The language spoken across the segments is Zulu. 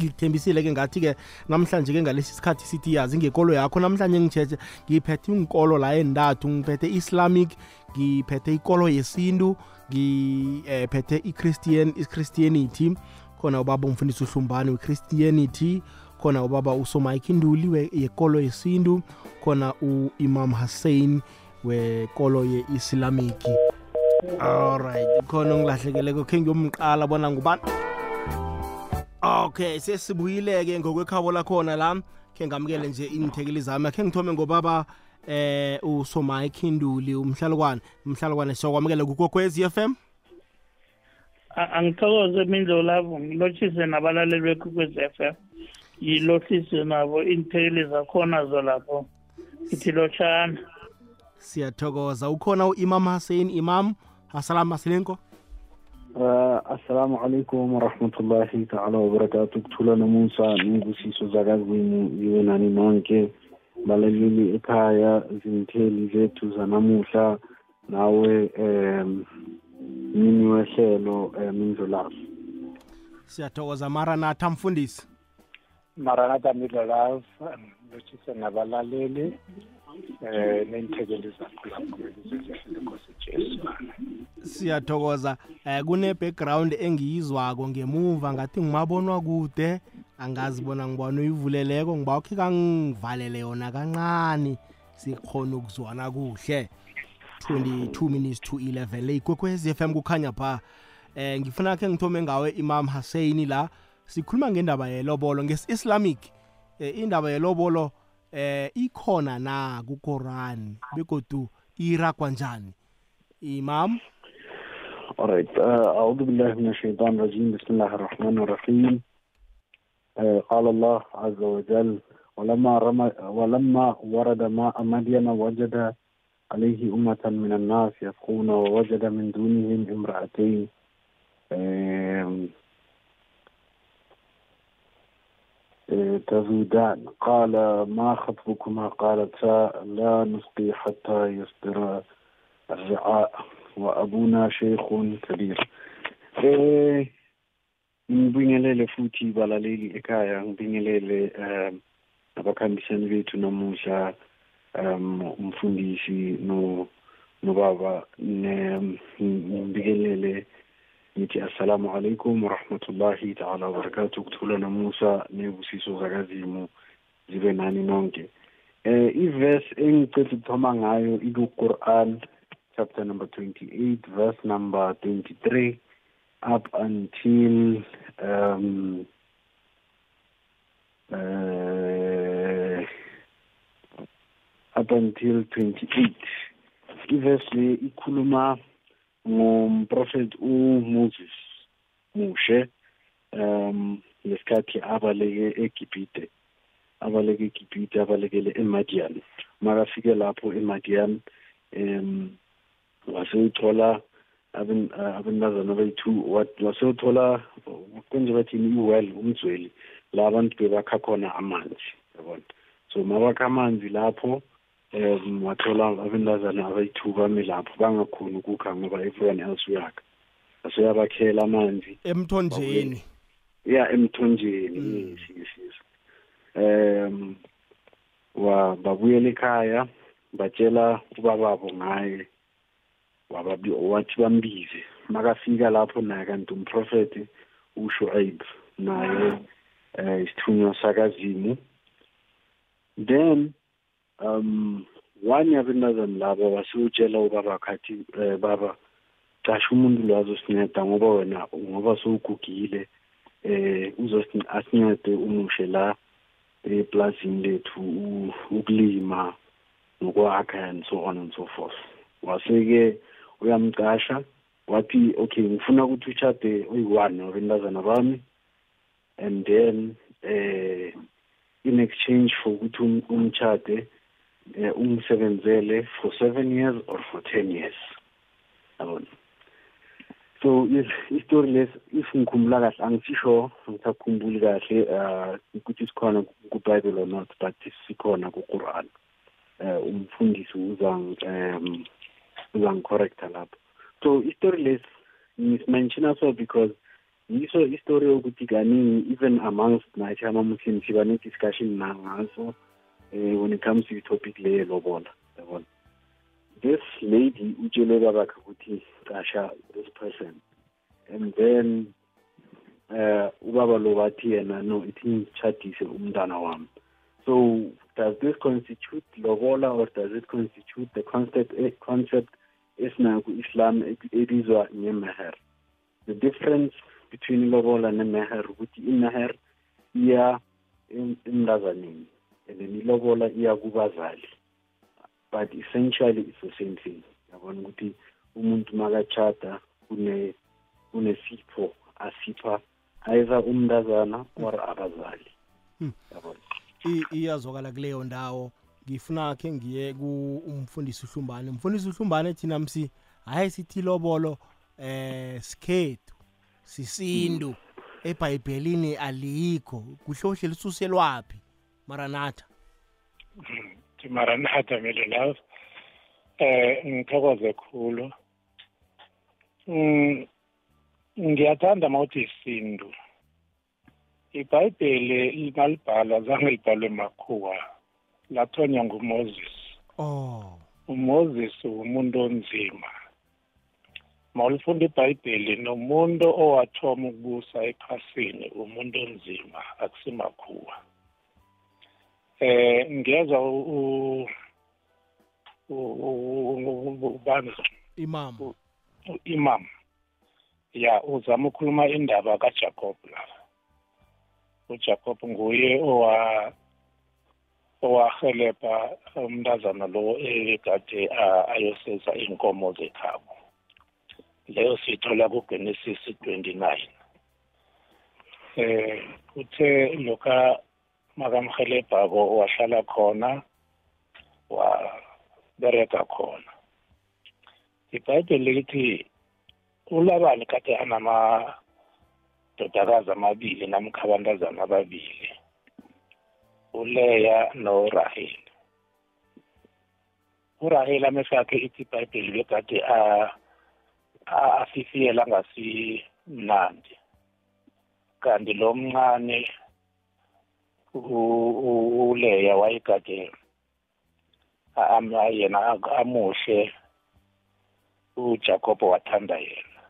ngikuthembisile ke ngathi ke namhlanje ke ngalesi sikhathi sithi yazi ngekolo yakho namhlanje ngithethe ngiphethe inkolo la endathu ngiphethe islamic ngiphethe ikolo yesintu ngiphethe i-christian i-christianity. Khona ubaba umfundisi uhlumbane we-christianity khona ubaba usomike induli yekolo yesintu khona u-imam hussein wekolo ye-islamiki. Alright khona ngilahlekeleko khe ngiyomqala bona ngubani? Okay sesibuyile-ke ngokwekhabo lakhona la. Khe ngamukele nje inithekeli zami. Akhe ngithome ngobaba eh usomike induli umhlalukwane. Umhlalukwane sokwamukela kukokwez f m? Angithokoze mindlo lavo ngilotshise nabalaleli bekhukwez f m. Yilohlise nabo iinthekeli zakhona zolapho ithi lotshana siyathokoza. Ukhona u-imam hussein imam. Assalamu aselenko Uh, assalamu alaikum warahmatullahi taala wabarakatu kuthula nomusa ningusiso zakazimu yiwe nani nonke balaleli ekhaya zintheli zethu zanamuhla nawe um mini wehlelo um mindlulazo siyathokoza maranatha mfundisi maranatha mindlulazo lotshise nabalaleli eh neenthekeli zakho lapho kwelizwe jesu siyathokoza. Eh kune-background engiyizwako ngemuva ngathi ngimabonwa kude. Angazi bona ngibona uyivuleleko ngiba ukhe kangivalele yona kancane. Sikhona ukuzwana kuhle. 22 minutes to 11 le ikwekwezi FM kukhanya pha. Eh ngifuna ke ngithome ngawe Imam Hussein la. Sikhuluma ngendaba yelobolo ngesi-Islamic. Eh, indaba yelobolo eh ikhona na kuQuran begodu iragwa njani? Imam? Alright, uh, أعوذ بالله من الشيطان الرجيم بسم الله الرحمن الرحيم uh, قال الله عز وجل ولما رمى ولما ورد ماء مدين وجد عليه أمة من الناس يسقون ووجد من دونهم امرأتين تذودان قال ما خطبكما قالتا لا نسقي حتى يصدر الرعاء وأبونا شيخ كبير ngibingelele futhi balaleli ekhaya ngibingelele um abakhambisani bethu namuhla um umfundisi no nobaba ngibingelele ngithi assalamu alaikum warahmatullahi taala wabarakatuh. Kuthula namusa nebusiso zakazimu zibe nani nonke. Eh iverse engicethe ukuthoma ngayo iku-Quran chapter number 28 verse number 23 up until um uh, up until 28 iverse le ikhuluma ngumprofet uMoses mushe um lesikhathi abaleke eGibhite abaleke eGibhite abalekele eMadian makafike lapho eMadian um wasewuthola abentazana abayi-two wasewuthola kwenje bathini i-well umzweli la abantu bebakha khona amanzi yabona? So mabakha amanzi lapho um wathola abentazana abayi-two bame lapho bangakhoni ukukha ngoba everyone else uyakha. Aseyabakhela amanzi. Emthonjeni. Ya emthonjeni. Yes yes um wa babuyela ekhaya batshela ubababo ngaye. Wathi bambize. Makafika lapho naye kanti umprofeti ushuaib naye eh isithunywa sakazimu. Then um one yabentazana labo basewutshela ubaba khathi eh, baba casha umuntu lo azosinceda ngoba wena ngoba sowugugile eh uzosincede umushe la eplazini lethu ukulima nokwakha and so on and so forth. Waseke uyamcasha wathi okay ngifuna ukuthi uchade oyi-one wabentazana bami and then eh in exchange for ukuthi um- umchade eh, umsebenzele for seven years or for ten years. Yabona so isitori lesi if ngikhumbula kahle angisisho ngisakhumbuli kahle uh ukuthi sikhona ku-bible or not but sikhona ku-quran. Uh umfundisi uzang um uzangicorrecta lapho. So isitori lesi ngisimenshina so because yiso istory yokuthi kaningi even amongst nathi ama-muslims siba ne-discussion nangaso. Um when it comes to i-topic le yelobola yabona this lady utshele babakhe ukuthi this person. And then uh ubaba lo bathi yena no ithi ngitshadise umntana wami. So does this constitute lobola or does it constitute the concept a concept esinayo ku-islam ebizwa ngemeher? The difference between lobola nemeher ukuthi imeher iya emntazaneni and then ilobola iya kubazali. But essentially it's the same thing. Yabona ukuthi umuntu makachada kune kunesipho asipha either umntazana or abazali. Hmm. yabona? I- iyazwakala kuleyo ndawo. Ngifuna khe ngiye kumfundisi uhlumbane. Mfundisi uhlumbane thina msi hayi sithi lobolo eh sikhethu sisindu ebhayibhelini alikho. Kuhlohle lisuselwaphi maranatha Maranatha mele love eh ngithokoze khulu. Mm, ngiyathanda mawuthi isindu ibhayibheli nalibhala zange libhalwe makhuwa lathonywa ngumoses. Oh. Umoses umuntu onzima. Mawulifunda ibhayibheli nomuntu owathoma ukubusa ephasini umuntu onzima akusimakhuwa eh ngiyezwa u- u- u- u- ubani? Imam. Imam. Ya uzama ukukhuluma indaba kaJacob la. uJacob nguye owa owahelebha umntazana lo ekade a- ayoseza inkomo zekhabo. Leyo siyithola kuGenesis 29 eh uthe lokha makamhelebhako wahlala khona wabereka khona. Ibhayibheli lithi ulabani kade anamadodakazi amabili namkha abantazana ababili uleya noraheli uraheli amehlo akhe ithi ibhayibheli bekade afifiyela angasimnandi kanti lo mncane uleya wayegade a- am- yena amuhle uJacob wathanda yena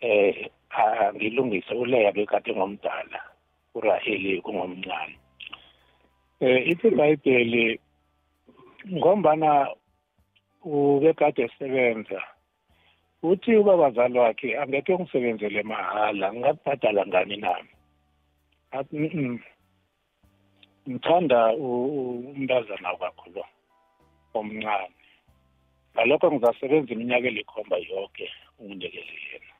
eh ngilungise uleya bekade ngomdala uraheli kungomncane eh ithi iBhayibheli ngombana ubekade esebenza uthi ubabazali wakhe angeke ungisebenzele mahala ngingakubhadala ngani nami athi "Mm-mm. Ngithanda u- u- umntazana wakho lo omncane. Ngalokho ngizasebenza iminyaka elikhomba yonke unginikele yena.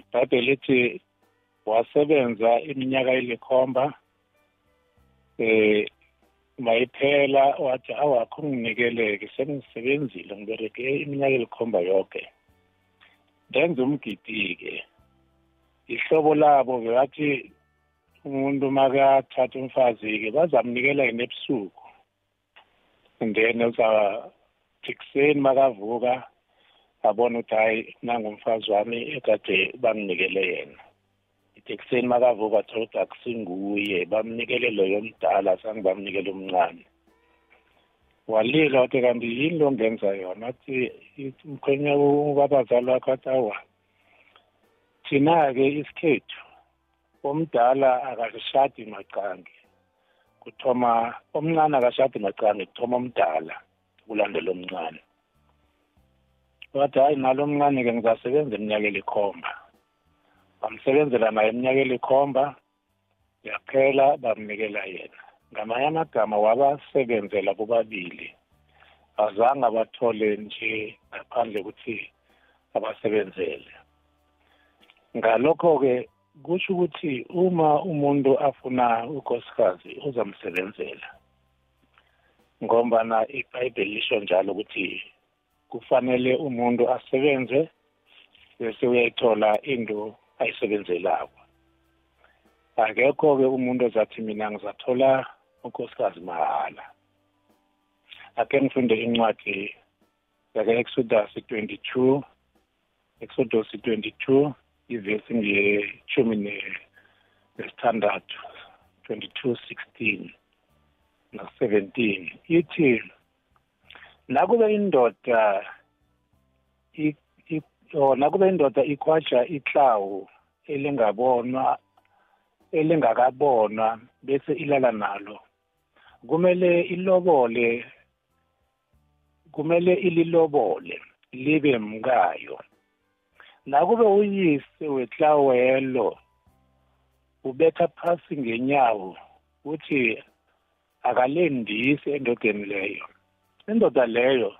Ibhayibheli lithi wasebenza iminyaka elikhomba eh mayiphela wathi awakho nginikeleke sengisebenzile ngibereke iminyaka elikhomba yonke ndenze umgidi-ke. Ihlobo labo bebathi umuntu makathatha umfazi-ke bazamnikela yena ebusuku and then uzathi kuseni makavuka abona ukuthi hayi nangumfazi wami ekade banginikele yena. Ekuseni makavuka athola ukuthi akusinguye bamnikele loyo mdala sange bamnikele omncane walila wathi kanti yini lo ngenza yona? Athi mkhwenya ubabazali wakho athi awa thina-ke isikhethu. Omdala akashadi macange kuthoma omncane akashadi macange kuthoma omdala kulandela omncane. Wathi hayi nalo omncane-ke ngizasebenza iminyaka elikhomba bamsebenzela naye iminyaka elikhomba yaphela bamnikela yena. Ngamanye amagama wabasebenzela bobabili. Azange abathole nje ngaphandle ukuthi abasebenzele. Ngalokho-ke kusho ukuthi uma umuntu afuna unkosikazi uzamsebenzela. Ngombana ibhayibheli lisho njalo ukuthi kufanele umuntu asebenze bese uyayithola into ayisebenzelako. Akekho-ke umuntu ozathi mina ngizathola unkosikazi mahala. Ake ngifunde incwadi yake-exodus 22 exodus 22 ivesi ngeshumi nesithandathu 22:16 no-17 ithi nakube indoda nakube indoda ikhwaja iklawu elingabonwa elingakabonwa bese ilala nalo. Kumele ilobole kumele ililobole libe mkayo. Nakube uyise weklawelo ubetha phasi ngenyawo uthi akalendisi endodeni leyo. Indoda leyo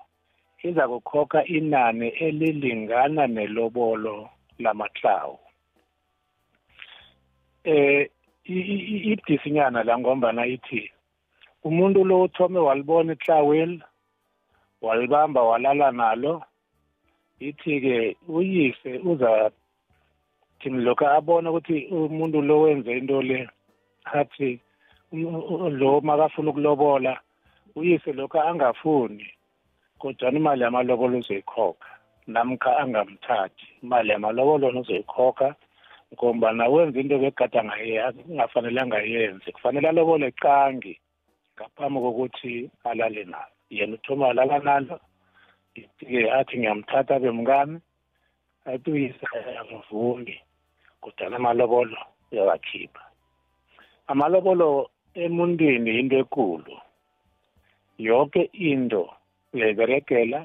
iza kukhokha inani elilingana nelobolo lamaklawu eh idisinyana la ngombana ithi umuntu lo uthome walibona iklaweli walibamba walala nalo ithi-ke uyise uza thini lokho abona ukuthi umuntu lo wenze into le athi lo makafuna ukulobola uyise lokho angafuni kodwana imali yamalobolo uzoyikhokha namkha angamthathi. Imali yamalobolo uzoyikhokha ngombana wenza into bekade angafanele angayenzi. Kufanele alobole qangi ngaphambi kokuthi alale nalo yena uthoma alala nalo. Ke athi ngiyamthatha abe mkami athi uyise angivumi kodwana amalobolo uyawakhipha. Amalobolo emuntwini into ekulu. Yonke into uyayiberegela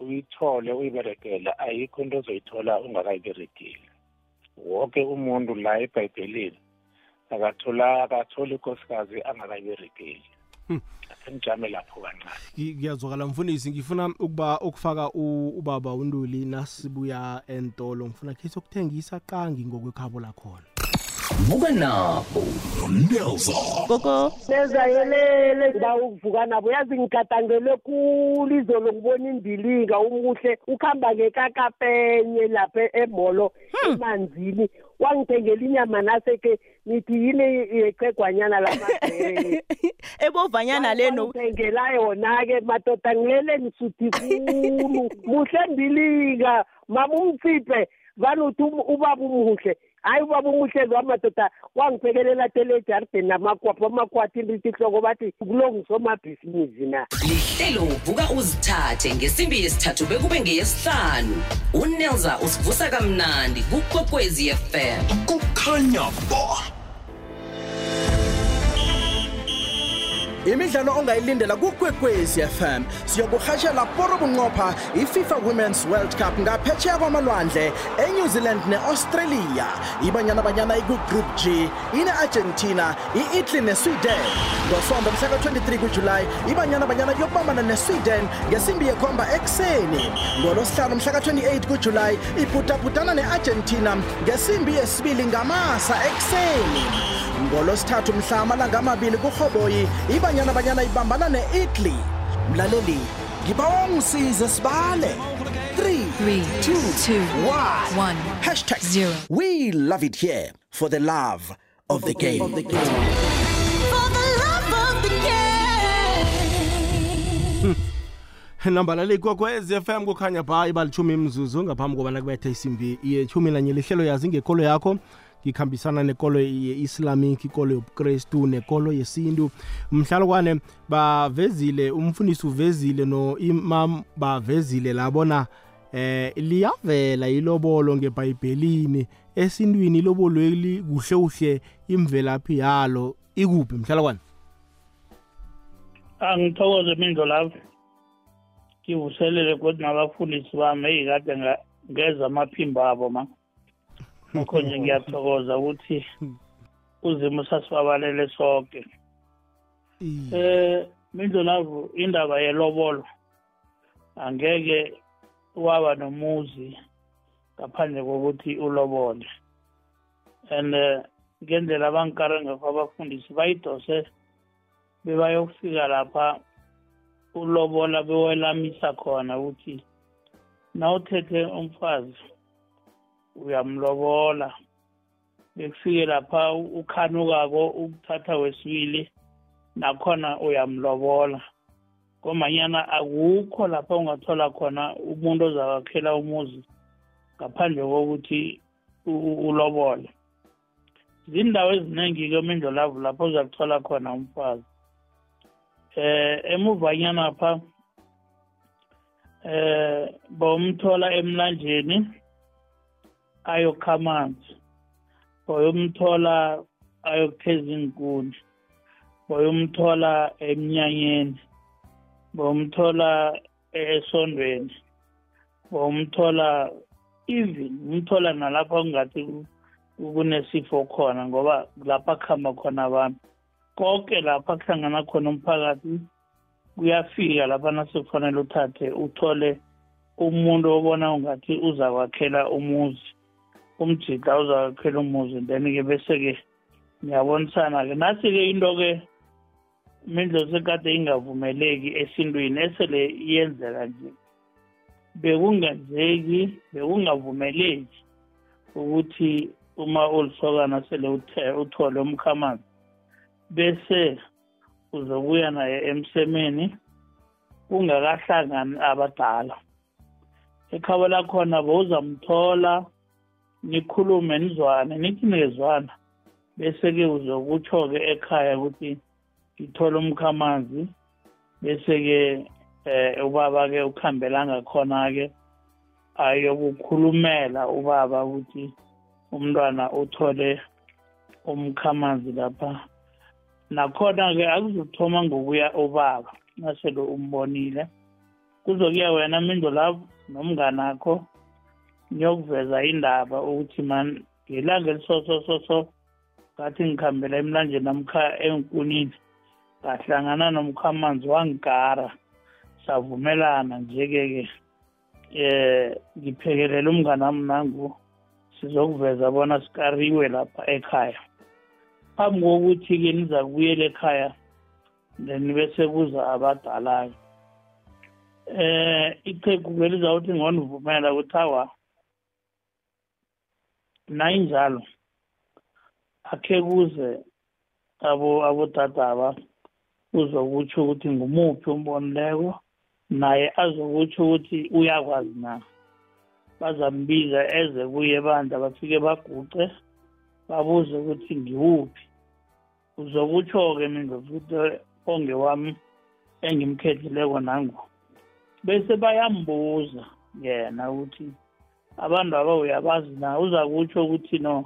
uyithole uyiberegela ayikho into ozoyithola ungakayiberegeli. Wonke umuntu la ebhayibhelini akatholi inkosikazi angakayiberegeli. Hmm. sengijame lapho kancane ngiyazwakala mfundisi ngifuna ukuba ukufaka ubaba untuli nasibuya entolo ngifuna khe sokuthengisa qangi ngokwekhabo lakhona vuka nabo nonelson gogo nezayelele ndawo ukuvuka nabo yazi ngigadangele khulu izolo ngibona indilinga umuhle ukuhamba ngekakapenye lapha emolo hmm. emanzini wangithengela inyama naseke nithi yini yechegwanyana lamabhele ebovanyana leno ngithengela yona-ke madoda ngilele ngisuthi khulu. Muhle ndilika mama umtsiphe vanuthi ubaba umuhle. Hayi ubaba umuhle lo amadoda wangiphekelela tele ejardeni namakwapho amakwati ndithi hloko bathi kulo ngisomabhizinisi na? Lihlelo vuka uzithathe ngesimbi yesithathu bekube ngeyesihlanu. Unelza usivusa kamnandi kukwekwezi fm kukhanya ba. Imidlalo ongayilindela kukwekwezi fm siyokurhatshela poro bunqopha ififa women's world cup ngaphetsheya kwamalwandle enew zealand ne-australia. Ibanyana banyana ikugroup g ine-argentina i-italy nesweden. Ngosombe mhla ka-23 kujulayi ibanyana banyana yokubambana nesweden ngesimbi yekhomba ekuseni. Ngolosihlanu mhla ka-28 kujulayi ibhudabhudana ne-argentina ngesimbi yesibili ngamasa ekuseni. Ngolosithathu mhla amalanga amabili kurhoboyi ibanyana banyana ibambana ne-italy. Mlaleli ngibawa ungisize sibale. 3 2 1 hashtag 0 we love it here for the love of the game, of the game. nambalali kokwez FM kukhanya ba ibalithumi imzuzu ngaphambi kobana kubethe isimbi yethumi nanye lihlelo yazi ngekolo yakho ngikhambisana nekolo ye-islamic ikolo yobuKristu nekolo yesintu. Mhlalokwane bavezile umfundisi uvezile no imam bavezile labona eh liyavela ilobolo ngebhayibhelini. Esintwini ilobolo eli kuhle kuhle imvelaphi yalo. Ikuphi mhlalokwane angithokoze mindlo lapho. Ngivuselele kodwa nabafundisi bami eyikade ngeza amaphimbo abo ma. Ngakho nje ngiyathokoza ukuthi uzimo sasibabalele sonke eh mindlonavu indaba yelobolo angeke waba nomuzi ngaphandle kokuthi ulobole. And eh, ngendlela abangikare ngakho abafundisi bayidose bebayokufika lapha ulobola bewelamisa khona ukuthi nawuthethe umfazi uyamlobola. Bekufike lapha ukhanukako ukuthatha wesibili nakhona uyamlobola. Ngomanyana akukho lapha ungathola khona umuntu ozakwakhela umuzi ngaphandle kokuthi ulobole. Zindawo eziningi-ke mindlolavu lapho uzakuthola khona umfazi. Eh emuvanyana pha eh bomthola emlanjeni. Ayokha amanzi boyomthola ayokutheza inkuni boyomthola emnyanyeni bomthola esondweni bomthola even umthola nalapha kungathi kunesifo khona ngoba lapha kuhamba khona abantu. Konke lapha kuhlangana khona umphakathi kuyafika lapha nasekufanele uthathe uthole umuntu obona ungathi uzakwakhela umuzi. Umjida uzakwakhela umuzi then-ke bese-ke ngiyabonisana-ke. Nasi-ke into-ke imindlo sekade ingavumeleki esintwini esele iyenzeka nje bekungenzeki bekungavumeleki ukuthi uma ulisokana sele uthole umkhamazi bese uzobuya naye emsemeni kungakahlangani abadala. Ekhabo lakhona bowuzamthola nikhulume nizwane nithi nikezwana bese-ke uzokutsho-ke ekhaya ukuthi ngithole umkhamanzi. Bese-ke eh ubaba-ke ukhambela ngakhona-ke ayokukhulumela ubaba ukuthi umntwana uthole umkhamanzi lapha. Nakhona-ke akuzuthoma ngokuya ubaba nasele umbonile. Kuzokuya wena mindo lapho nomnganakho ngiyokuveza indaba ukuthi man ngelanga elisosososo ngathi ngikhambela emlanjeni namkha enkunini ngahlangana nomkhamanzi wangigara savumelana nje-ke-ke eh ngiphekelela umnganami nangu sizokuveza bona sikariwe lapha ekhaya. Phambi kokuthi-ke niza kubuyela ekhaya then bese kuza abadala-ke eh iqhegu-ke lizawuthi ngonivumela ukuthi awa nayinjalo akhe kuze abo abodadaba uzokutsho ukuthi ngumuphi umbonileko naye azokutsho ukuthi uyakwazi na. Bazambiza eze kuye bandla bafike baguce babuze ukuthi ngiwuphi. Uzokutsho-ke futhi ongewami engimkhethileko nangu bese bayambuza yena ukuthi abantu aba uyabazi na uza kutsho ukuthi no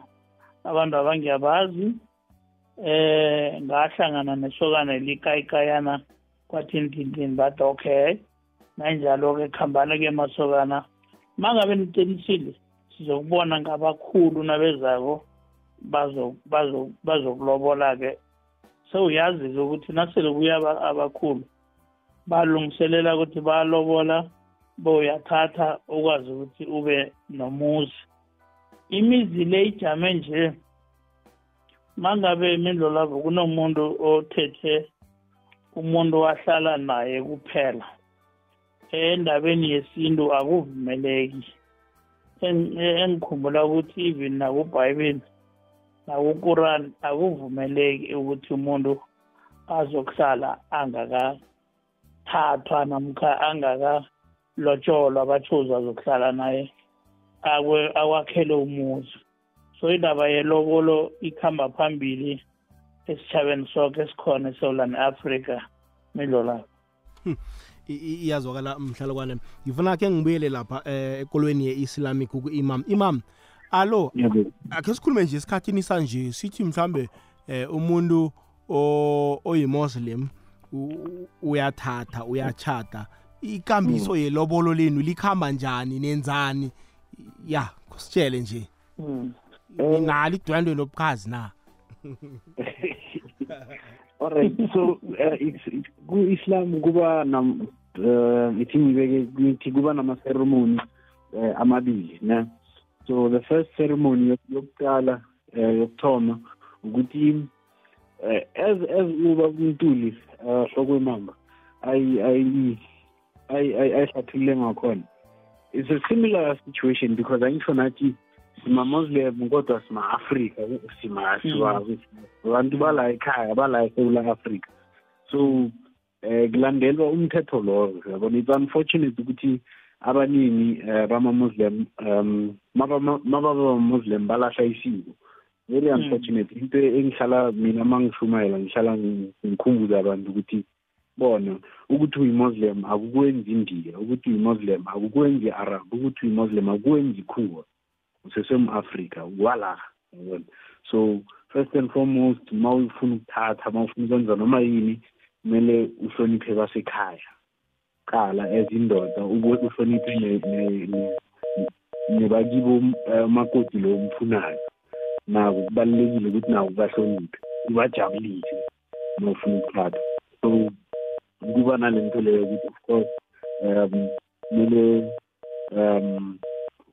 abantu abangiyabazi. Eh ngahlangana nesokana likayikayana kwathintintini bathi okay nanjalo-ke kuhambana-ke masokana. Mangabe niqinisile sizokubona ngabakhulu nabezako bazokulobola-ke. Sewuyazi-ke ukuthi nasele kuya abakhulu balungiselela ukuthi bayalobola boyathatha ukwazi ukuthi ube nomuzi. Imizi le ijame nje mangabe imindlo lavo kunomuntu othethe umuntu wahlala naye kuphela. Endabeni yesintu akuvumeleki. Engikhumbula ukuthi even nakubhayibheli nakuQuran akuvumeleki ukuthi umuntu azokuhlala angakathathwa namkha angakalotsholwa batshozi azokuhlala naye akwakhele umuzi. So indaba yelobolo ikhamba phambili esitshabeni sonke esikhona eSouthern Africa midlolapho hmm. iyazwakala mhlalokwane ngifuna ke ngibuyele lapha eh, ekolweni ye-islamic ku-imam imam. Alo akhe sikhulume nje esikhathini sanje sithi mhlambe eh, umuntu oyimuslim uyathatha uyachata ikambiso hmm. yelobolo lenu likhamba njani nenzani ya kusitshele nje hmm. ninalo idwendwe lobukhazi na alright so uh, ku-islam kuba nam uh, ithi ngibeke ngithi kuba nama-ceremony uh, amabili ne so the first ceremony yokuqala uh, yokuthoma ukuthi uh, as as uba umntuli uh, hlokwemamba ayihlathulule ngakhona. It's a similar situation because angisho nathi sima-muslim kodwa sima-afrika sima-abantu mm. bala ekhaya bala esewula afrika. So eh kulandelwa umthetho lowo yabona it's unfortunate ukuthi abaningi eh, bama-muslim um mababa-muslim balahla isiko. Very unfortunate. Into engihlala mina uma ngishumayela ngihlala ngikhumbuza abantu ukuthi bona ukuthi uyi-muslim akukwenzi indiya ukuthi uyi-muslim akukwenzi i-arab ukuthi uyi-muslim akukwenzi ikhuwa usesem-afrika wala. Yabona so first and foremost ma ufuna ukuthatha ma ufuna ukwenza noma yini kumele uhloniphe basekhaya qala as indoda uhloniphe nebakibo umakoti lo umfunayo. Nako kubalulekile ukuthi nako ubahloniphe ubajabulise uma ufuna ukuthatha. So kuba nale nto leyo ukuthi of course um kumele um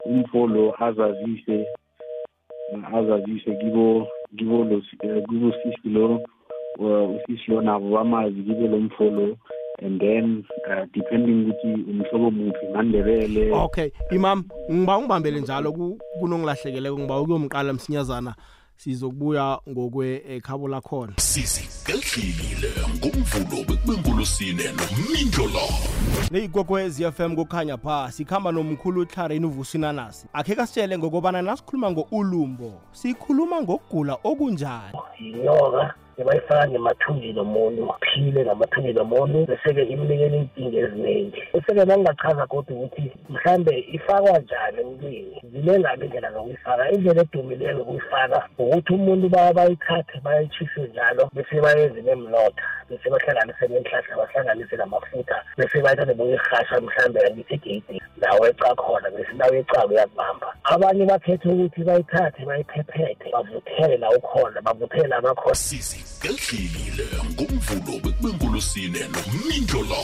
umfolo azazise azazise kibo kibo lo kibo sisi lo usisi lo nabo bamazi kibe lo mfolo. And then uh, depending ukuthi umhlobo muphi mandebele. Okay imam ngiba ungibambele njalo kunongilahlekeleko ngiba ukuyomqala msinyazana. Sizokubuya ngokwe ekhabo lakhona. Sizigedlile ngomvulo bekubengolosine nomindlo leyigogwez FM kukhanya pha sikhamba nomkhulu uTlareni uvusinanasi akhe kasitshele ngokobana nasikhuluma ngo-ulumbo sikhuluma ngokugula okunjani? Yinyoka ebayifaka ngemathunjini omuntu phile ngamathunjini omuntu bese-ke imnikele iy'nkinga eziningi. Bese-ke nangingachaza kodwa ukuthi mhlambe ifakwa njani emntwini? Zilengabi indlela zokuyifaka. Indlela edumileyo zokuyifaka ukuthi umuntu bayithathe bayitshise njalo bese bayenze nemlotha bese bahlanganise nenhlahla bahlanganise namafutha bese bayithathe boyirhasha mhlambe ngisegeyidini ndawo eca khona bese ndawo ecako uyakubamba abanye bakhethe ukuthi bayithathe bayiphephethe bavuthele la ukhona bavuthele abakhona sizigedlile ngomvulo bekubengolosine nomindlo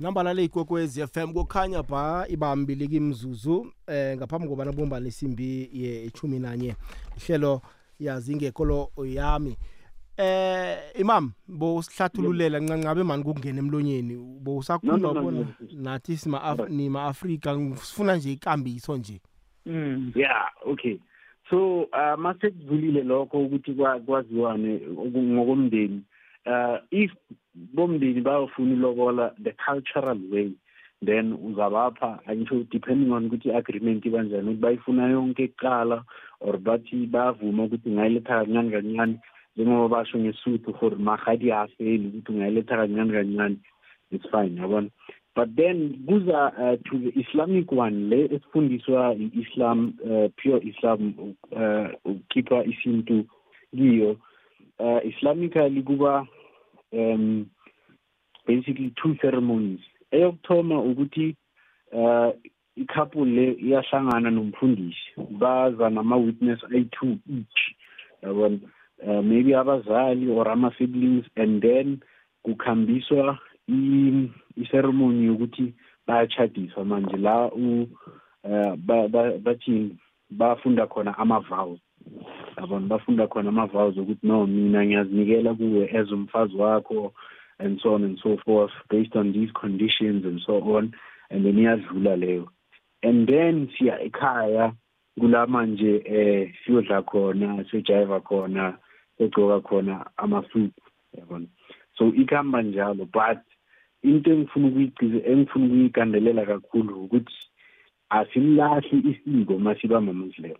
nambala le ikwekwezi FM kukhanya ba ibambili kimzuzu eh ngaphambi kobana bomba lesimbi ye-10 nanye ihlelo yazi ngekolo yami. Eh imam bo sihlathululela ncancabe mani kungena emlonyeni. Bo usakhuluma bona nathi sima nima Afrika sifuna nje ikambiso nje. Mm yeah okay. So uh mase kuvulile lokho ukuthi kwaziwane ngokomndeni uh if bomndeni bayofuna ilobola the cultural way then uzabapha angisho depending on ukuthi i-agreement ibanjani ukuthi bayifuna yonke kuqala or bathi bayavuma ukuthi ungayiletha kancane kancane. Njengoba basho ngesuthu for magadi afeli ukuthi ungayiletha kancane kancane it's fine yabona but then kuza uh, to the islamic one le esifundiswa i-islam uh, pure islam uh, ukhipha isintu kiyo. Uh, islamically kuba um basically two ceremonies. Eyokuthoma ukuthi uh i-couple le iyahlangana nomfundisi baza nama-witness ayi-two each yabona uh, maybe abazali or ama-siblings and then kukhambiswa iceremony yokuthi bayachadiswa manje la u uh, bathini bafunda khona ama-vows. Yabona bafunda khona ama-vows ukuthi no mina ngiyazinikela kuwe as umfazi wakho and so on and so forth based on these conditions and so on and then iyadlula leyo. And then siya ekhaya kula manje eh siyodla khona siyojiva khona egcoka khona amasuit yabona? So ikhamba njalo but into engifuna ukuyicize engifuna ukuyigandelela kakhulu ukuthi asimlahli isiko masiba mamuslim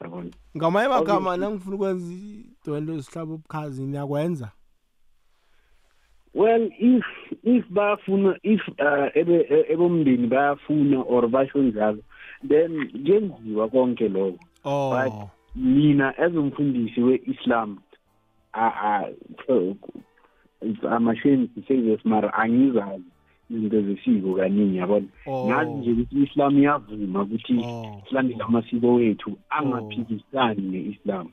yabona? Ngamaye magama nangifuna ukwenza idwendwe sihlaba ubukhazi niyakwenza? Well if if bafuna if uh, ebe ebomndeni bayafuna or basho njalo then kuyenziwa konke lokho. Oh. But mina as umfundisi we-islam it's amashame to say this mara angizazi izinto zesiko kaningi yabona? Ngazi nje ukuthi i-islam iyavuma ukuthi silandele amasiko wethu angaphikisani ne-islam.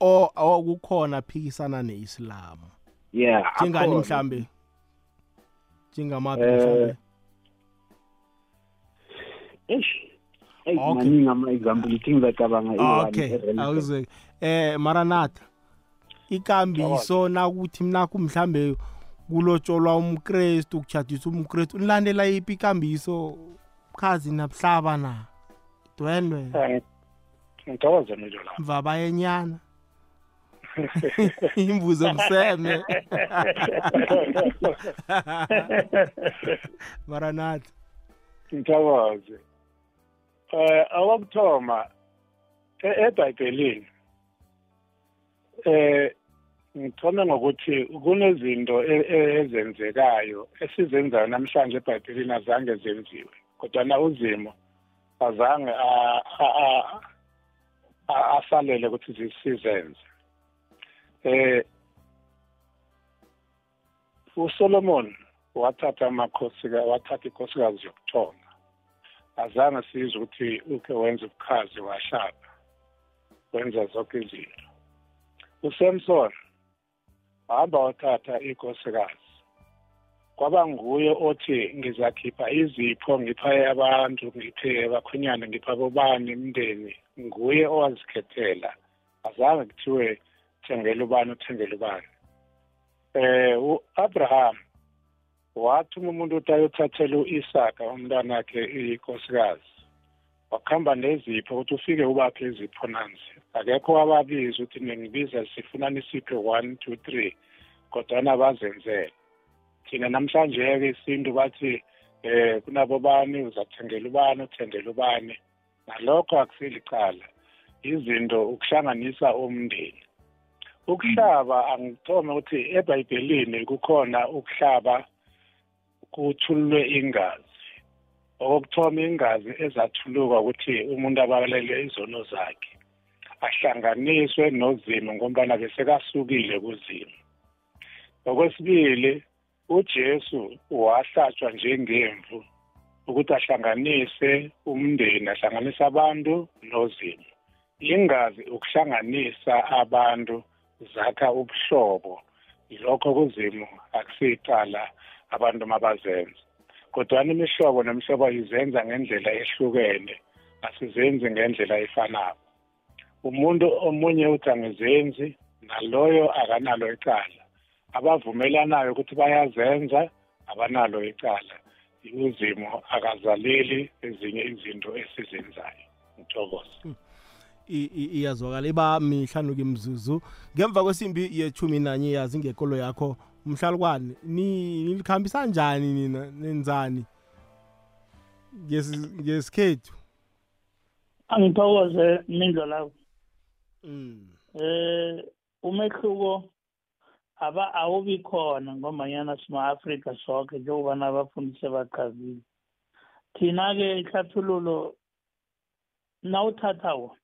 Oh kukhona phikisana ne-islam. Yeah njengani mhlambe? Njengamaphi mhlambe? eish. Hey, maningi ama-example ithi ngizacabanga okay awuzwe eh maranatha ikambiso nakuthi mnakho mhlambe kulotsholwa umkrestu kuchadisa umkrestu nilandela yiphi ikambiso? Khazi nabuhlaba na? Dwendwe ngithokoze nje la mvabayenyana imbuzo mseme. Maranatha. Ngithokoze. Eh awokuthoma e- ebhayibhelini eh ngithome ngokuthi kunezinto e- e- ezenzekayo esizenzayo namhlanje ebhayibhelini azange zenziwe kodwa na uzimo azange asalele ukuthi sizenze. Eh uSolomon wathatha amakhosi wathatha inkosikazi yokuthoma. Azange sizwe ukuthi uke wenza ubukhazi wahlaba wenza zonke izinto. uSamson wahamba wathatha inkosikazi. Kwaba nguye othi ngizakhipha izipho ngipha abantu ngiphe abakhwenyana ngipha bobani imndeni nguye owazikhethela. Azange kuthiwe thengela ubani uthengela ubani. Eh u-abraham wathuma umuntu ukuthi ayothathela u-isaka umntwanakhe inkosikazi wakuhamba nezipho ukuthi ufike ubaphe izipho nanzi akekho wababiza ukuthi ningibiza sifuna nisiphe one two three kodwana bazenzele. Thina namhlanje-ke isintu bathi eh kunabo bani? Uzathengela ubani? Uthengela ubani? Nalokho akusilicala izinto ukuhlanganisa umndeni. Ukuhlaba angithome ukuthi ebhayibhelini kukhona ukuhlaba kuthulwe ingazi. Okokuthoma ingazi ezathuluka ukuthi umuntu abalele izono zakhe ahlanganiswe nozimo ngombana besekasukile kuzimo. Okwesibili uJesu wahlatshwa njengemvu ukuthi ahlanganise umndeni ahlanganise abantu nozimo. Ingazi ukuhlanganisa abantu zakha ubuhlobo. Lokho kuzimo akusicala abantu mabazenza kodwana imihlobo nemihlobo izenza ngendlela ehlukene asizenzi ngendlela efanayo umuntu omunye uthi angizenzi naloyo akanalo icala. Abavumelanayo ukuthi bayazenza abanalo icala. Uzimo akazaleli ezinye izinto esizenzayo. Ngithokoza hmm. iyazwakala. Iba mihlanu kimzuzu ngemva kwesimbi yethumi nanye yazi ngekolo yakho mhlalukwane nilikhambisa njani nina nenzani? Ngesikhethu. Angithokoze mindlo lawo mm. eh umehluko aba awubi khona ngomanyana sima-afrika sonke njengoba nabafundisi bachazile thina-ke ihlathululo nawuthatha wo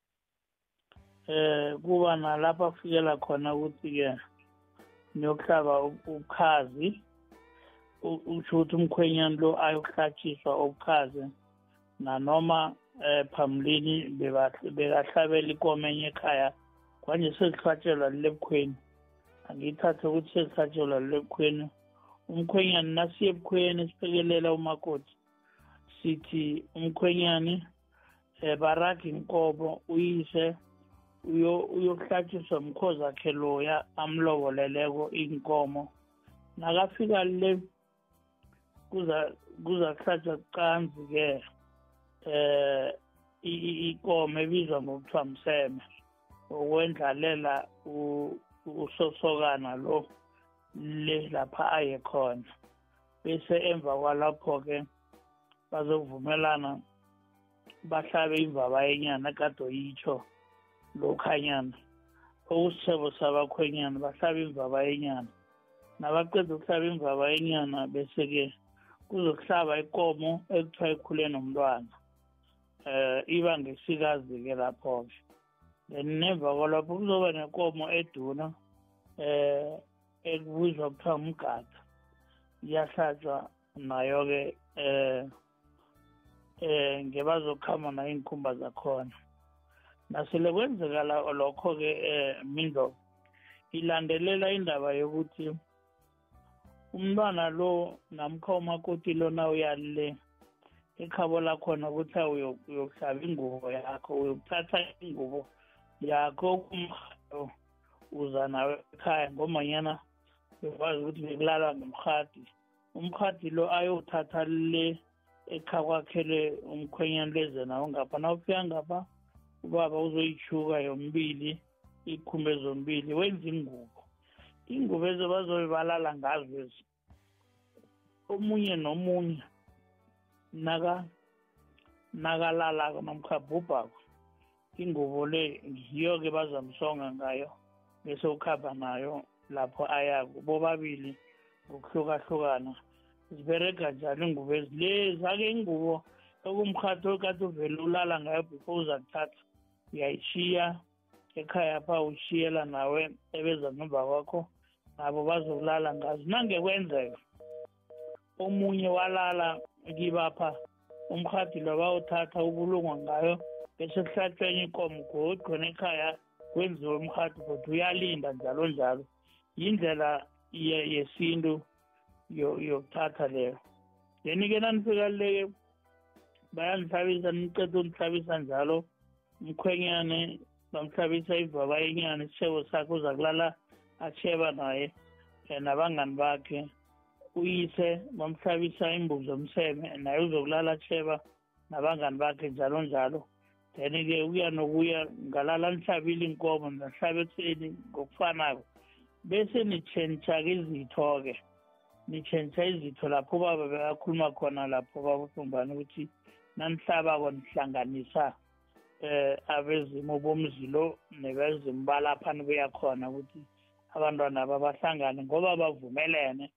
eh kuba nalapho afikela khona ukuthi-ke niyokuhlaba ubukhazi usho ukuthi umkhwenyana lo ayokuhlatshiswa obukhazi nanoma eh phambilini bekahlabela ikomo enye ekhaya kwanje selihlatshelwa lilebukhweni angiyithathe ukuthi selihlatshelwa lilebukhweni umkhwenyana nasiye ebukhweni siphekelela umakoti sithi umkhwenyani um baraga inkomo uyise uyokuhlatshiswa mkhozi akhe loya amloboleleko inkomo nakafika le kuza kuza kuhlatshwa kucanzi-ke eh ikomo ebizwa ngokuthiwa mseme ukwendlalela usosokana lo le lapha aye khona. Bese emva kwalapho-ke bazovumelana bahlabe imvaba yenyana kade yitsho lokhanyana okusithebo sabakhwenyana bahlaba imvaba yenyana nabaqeda ukuhlaba imvaba yenyana bese-ke kuzokuhlaba ikomo ekuthiwa ikhule nomntwana eh iba ngesikazi-ke lapho-ke. Then nemva kwalapho kuzoba nenkomo eduna eh ekubizwa kuthiwa umgada iyahlatshwa nayo-ke eh eh ngebazokuhamba nayo iy'nkhumba zakhona. Nasele kwenzeka lokho-ke um mindlo ilandelela indaba yokuthi umntwana lo namkha umakoti lona uyalile ekhabo lakhona ukuthi uyokuhlaba ingubo yakho uyokuthatha ingubo yakho kumhado uza nawe ekhaya ngomanyana bekwazi ukuthi bekulalwa ngemhadi umhadi lo ayowuthatha le ekha kwakhe le umkhwenyana leze nawo ngapha na ufika ngapha ubaba uzoyishuka yombili ikhumbe zombili wenza ingubo. Ingubo ezo bazobe balala ngazo ezi. Omunye nomunye naka nakalalako nomkhabhubhako ingubo le ngiyo-ke bazamsonga ngayo bese ukhamba nayo lapho ayako. Bobabili ngokuhlukahlukana ziberega njalo ingubo ezi? Lezi ake ingubo okumkhatho kade uvele ulala ngayo before uzakuthatha uyayishiya ekhaya pha ushiyela nawe ebeza ngemva kwakho nabo bazokulala ngazo. Nangekwenzeka omunye walala kibapha umhadi lo bawuthatha ubulungwa ngayo bese kuhlatshwa enye ikomo godwa ekhaya kwenziwe umhadi kodwa uyalinda njalo njalo. Yindlela yesintu yokuthatha leyo. Then-ke nanifika leke bayangihlabisa niceda ungihlabisa njalo. Umkhwenyane bamhlabisa ivaba yenyana isishebo sakhe uza kulala asheba naye nabangani bakhe uyise bamhlabisa imbuzi zomseme naye uzokulala asheba nabangani bakhe njalo njalo. Then-ke ukuya nokuya ngalala nihlabile inkomo nahlaba ekuseni ngokufanako bese nitshentsha-ke izitho-ke nitshentsha izitho lapho ubaba bekakhuluma khona lapho babufumbani ukuthi nanihlabako nihlanganisa eh abezimo bomzilo nebezimo balapha nibuya khona ukuthi abantwana babahlangane ngoba bavumelene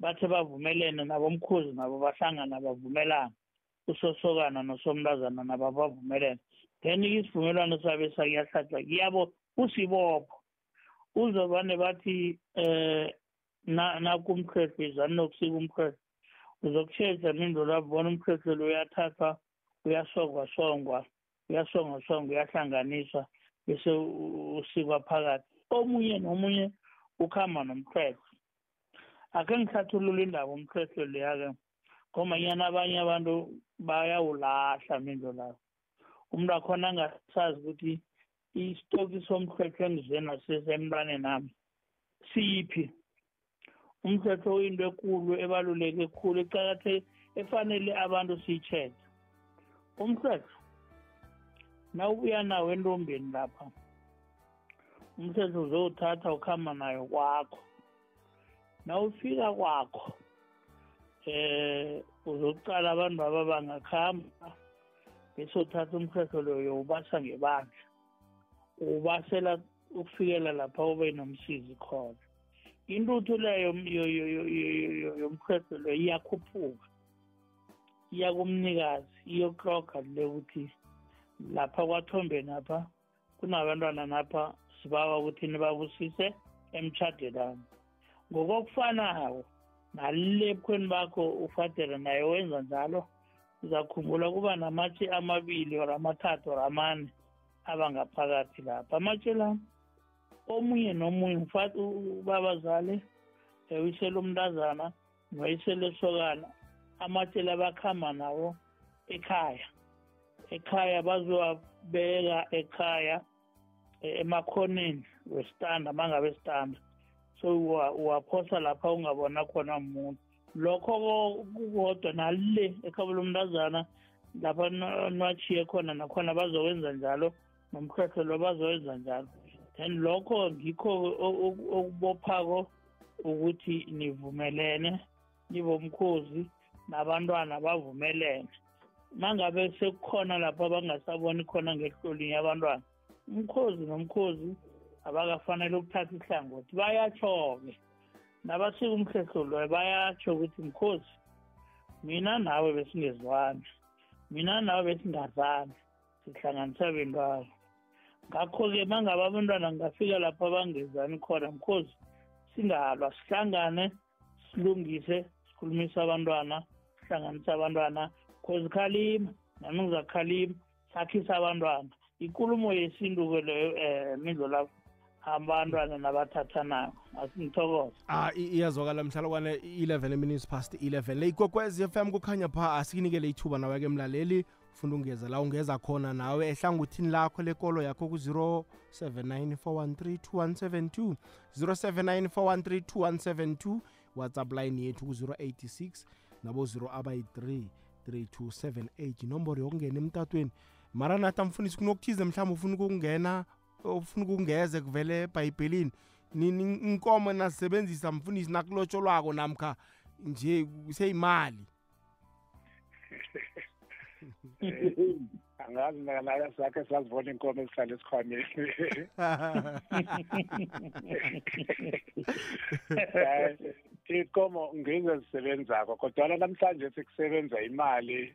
bathe bavumelene nabomkhuzi nabo bahlangana bavumelana usosokana nosomntazana nabo bavumelene. Then isivumelwano sabe sakuyahlatshwa kuyabo usibopho. Uzobane bathi eh nakumkhehle izani nokusika umkhehle uzokushesha nindo lapho bona umkhehle lo uyathathwa uyasongwa songwa uyasongwa songwa uyahlanganiswa bese usikwa phakathi. Omunye nomunye ukhamba nomkhehle akhe ngihlathulula indaba umkhehle leya-ke ngomanyana abanye abantu bayawulahla mindo lapho umuntu akhona angasazi ukuthi isitoki somkhehle engize nasesemntwaneni nami siyiphi umthetho uyinto ekulu ebaluleke khulu ecakathe efanele abantu siyitshele umthetho nawubuya nawo entombeni lapha. Umthetho uzowuthatha ukuhamba nayo kwakho. Nawufika kwakho eh uzokucala abantu aba bangakhamba bese uthatha umthetho loyo ubasa ngebandla. Ubasela ukufikela lapha ube nomsizi khona. Intuthu leyo yomthetho leyo iyakhuphuka iya kumnikazi iyokloga le ukuthi lapha kwathombeni apha kunabantwana napha sibawa ukuthi nibabusise emtshadelani ngokokufanayo nale ebukhweni bakho ufadele naye wenza njalo uzakhumbula kuba namatshe amabili or amathathu or amane abangaphakathi lapha. Amatshe la omunye nomunye ubabazale uyisele umntazana noyisele esokana amatshe la bakhamba nawo ekhaya. Ekhaya bazowabeka ekhaya emakhoneni wesitanda mangabe sitanda. So uwaphosa lapha ungabona khona muntu lokho kukodwa nale ekhabo lomntazana lapha nwachiye khona nakhona bazowenza njalo nomkhetho lo bazowenza njalo. Then lokho ngikho okubophako ukuthi nivumelene nibomkhozi nabantwana bavumelene. Mangabe sekukhona lapho abangasaboni khona ngehlolinye abantwana umkhozi nomkhozi abakafanele ukuthatha ihlangothi bayatsho-ke. Nabasika umhlehlo loyo bayatsho ukuthi mkhozi mina nawe besingezwani mina nawe besingazani sihlanganisa bentwana ngakho-ke mangabe abantwana ngingafika lapho abangezani khona mkhozi singalwa sihlangane silungise sikhulumise abantwana sihlanganise abantwana cause khalima nami sakhisa abantwana. Ikulumo yesintu-ke leyo um midlo lakho abantwana nabathathanayo asingithokoza ah iyazwakala mhlalokwane 11 minutes past 11 le ikwekwezi FM kukhanya pha asikinikele ithuba nawe ke mlaleli. Ufuna ungeza la ungeza khona nawe. Ehlangothini lakho lekolo yakho ku-079 079 whatsapp line yethu ku-086 nabo 0 abayi-3 3278 inomboro yokungena emtatweni. Mara nathi amfundisi kunokuthize mhlawumbe ufuna ukungena ofuna ukungeze kuvele ebhayibhelini. Nini inkomo nasebenzisa mfundisi nakulotsholwako namkha nje seyimali angazi nala sakhe sazibona inkomo ezihlala esikhwameni. ikomo ngizo ezisebenzako kodwana namhlanje sekusebenza imali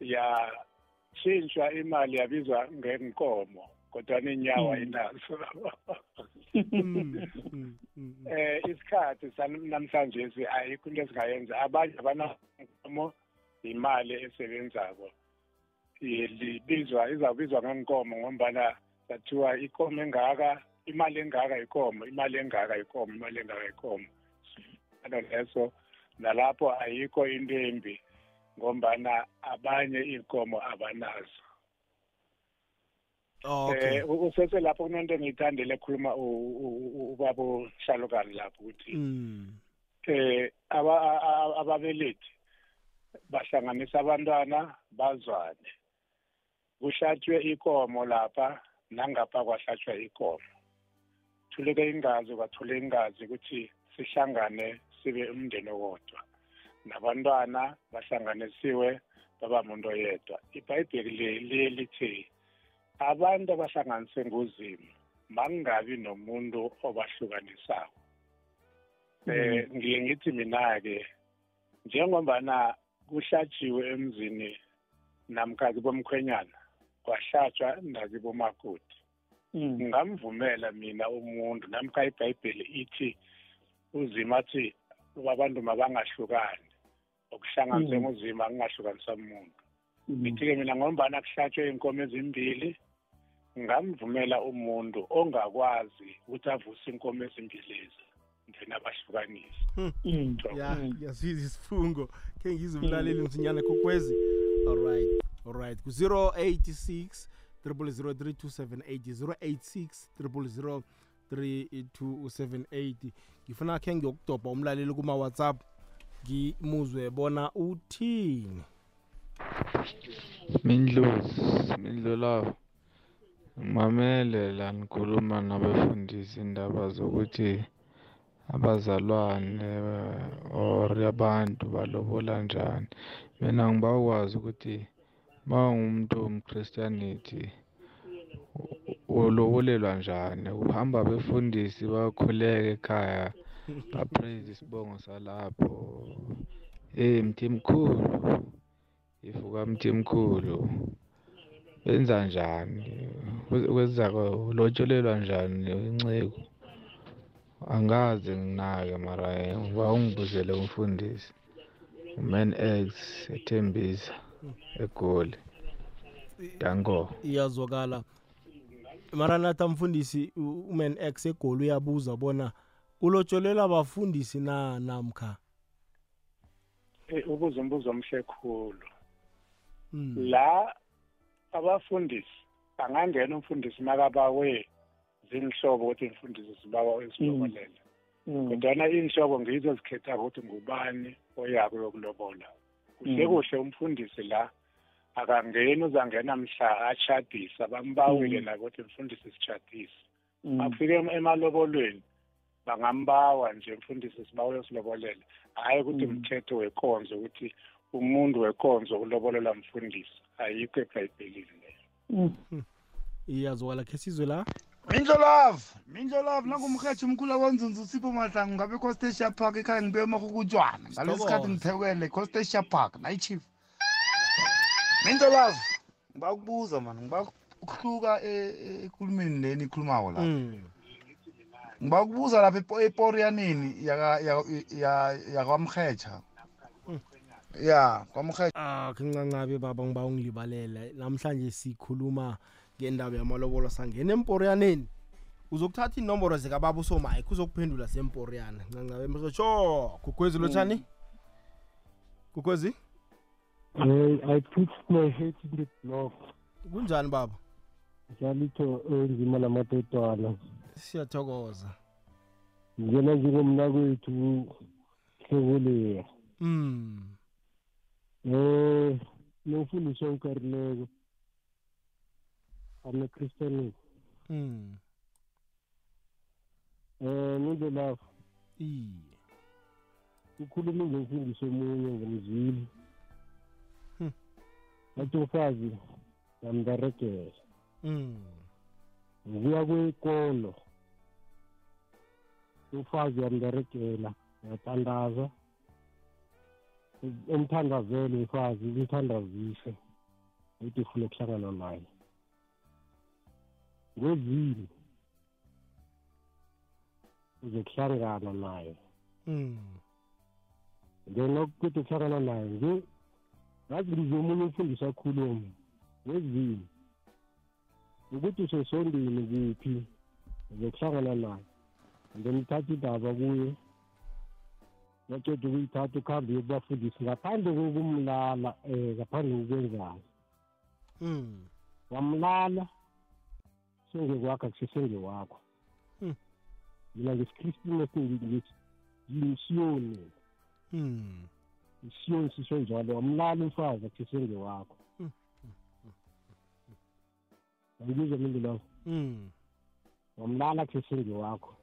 yashintshwa imali yabizwa ngenkomo kodwana inyawo ayinazo. Eh isikhathi namhlanje ayikho into esingayenza. Abanye abanankomo imali esebenzako. Libizwa izawubizwa ngenkomo ngombana sathiwa ikomo engaka imali engaka ikomo imali engaka ikomo imali engaka ikomo ano leso nalapho ayikho into embi ngombana abanye iy'nkomo abanazo. Okay. Eh usese lapho kunento engiyithandele ekhuluma ubaba uHlalukani lapho ukuthi eh ababelethi bahlanganisa abantwana bazwane. Kuhlatshwe ikomo lapha nangapha kwahlatshwa ikomo. Thuleke ingazi kwathule ingazi ukuthi sihlangane sibe umndeni owodwa. Nabantwana bahlanganisiwe baba muntu oyedwa. Ibhayibheli liye lithi abantu abahlanganise nguzimo makungabi nomuntu obahlukanisayo eh ngiye ngithi mina-ke njengombana kuhlatshiwe emzini namkha kibomkhwenyana kwahlatshwa nakibomakoti ngingamvumela mina umuntu namkha ibhayibheli ithi uzima athi abantu mabangahlukani. Okuhlanganise nguzima kungahlukanisa umuntu. Ngithi-ke mina ngombana kuhlatshwe iy'nkomo ezimbili ngamvumela umuntu ongakwazi ukuthi avuse inkomo ezimbili lezi then abahlukanise. Ya ngiyasizwa isifungo. Khe ngizwe umlaleli msinyana kokwezi. Alright alright ku-086 0003278 086 3278 ngifuna khe ngiyokudobha umlaleli kuma-whatsapp ngimuzwe bona uthini. Mindlozi mindlolavo mamele la nikhuluma nabefundisi indaba zokuthi abazalwane or abantu balobola njani. Mina ngibakwazi ukuthi ma ungumuntu womchristianity ulobolelwa njani? Uhamba befundisi bakhuleka ekhaya bapraise isibongo salapho. Hey mthi mkhulu ifuka mthi mkhulu benza njani kwenza ulotsholelwa njani inceku? Angazi nginake mara ngiba ungibuzele umfundisi. Uman x ethembisa egoli. Danko. Iyazwakala. Maranatha mfundisi uman x egoli uyabuza bona ulotsholela abafundisi na namkha? Ubuza umbuzo omhle khulu. La abafundisi angangena umfundisi makabawe zinhlobo ukuthi imfundiso sibawa esilobolela kodwana iy'nhlobo ngizo ezikhetha ukuthi ngubani oyako yokulobola. Kuhle kuhle umfundisi la akangeni uzangena mhla ashadisa bambawile la ukuthi mfundisi sishadise akufike emalobolweni bangambawa nje mfundisi sibawe silobolele hhayi ukuthi mthetho wekonzo ukuthi umuntu wekonzo ulobolela mfundisi ayikho ebhayibhelini leyo. Iyazwakala khe sizwe la? Mindlolove mindlolove nangumrhetshi umkhulu akonzunza usipho mahlangu ngabe costasia park ekhaya ngibe emarhukutshwana ngalesi sikhathi ngithekele costasia park nayi chief. Mindlolove ngiba ukubuza mani ngiba ukuhluka ekulumeni leni ikhulumako lapha. Ngiba ukubuza lapha eporiyaneni yakwamrhetsha ya kwamrhetsha ah kincancabe baba ngiba ungilibalela namhlanje sikhuluma ngendaba yamalobolo sangena emporiyaneni. Uzokuthatha inomboro zikababa usomike uzokuphendula semporiyana ncancabe mretsho kukwezi lotshani kukwezi Hey, I pitched my head in the block. kunjani baba Jalito enzima namadodana. siyathokoza Ngena njengomnakwethu Hlebuleya. mm Eh, nomfundisi onkarileko. I'm a Christian. mm eh ninde lapho iye ukhuluma ngemfundiso omunye ngomzwili Hmm. Bathi umfazi yamberegela mm. Ukuya kwekolo umfazi yamberegela yatandaza umthandazele umfazi umthandazise uthi ufuna ukuhlangana naye. Ngozini uzokuhlangana naye. Mm. Then okuthi ukuhlangana naye nje ngazi ngize omunye umfundisi akhuluma ngezini ukuthi usesondini kuphi uzokuhlangana naye. Then uthatha indaba kuye. Baceda ukuyithatha ukuhambe uyokubafundisi ngaphandle kokumlala um ngaphandle kokwenzani mm wamlala sengekwakho akusesengewakho Hmm. mina ngesikristini esingithi yimsiyoni mm isiyoni sisho njalo wamlala umfazi akusesengewakho Hmm. angikuzwa mindi lowo mm wamlala akusesengewakho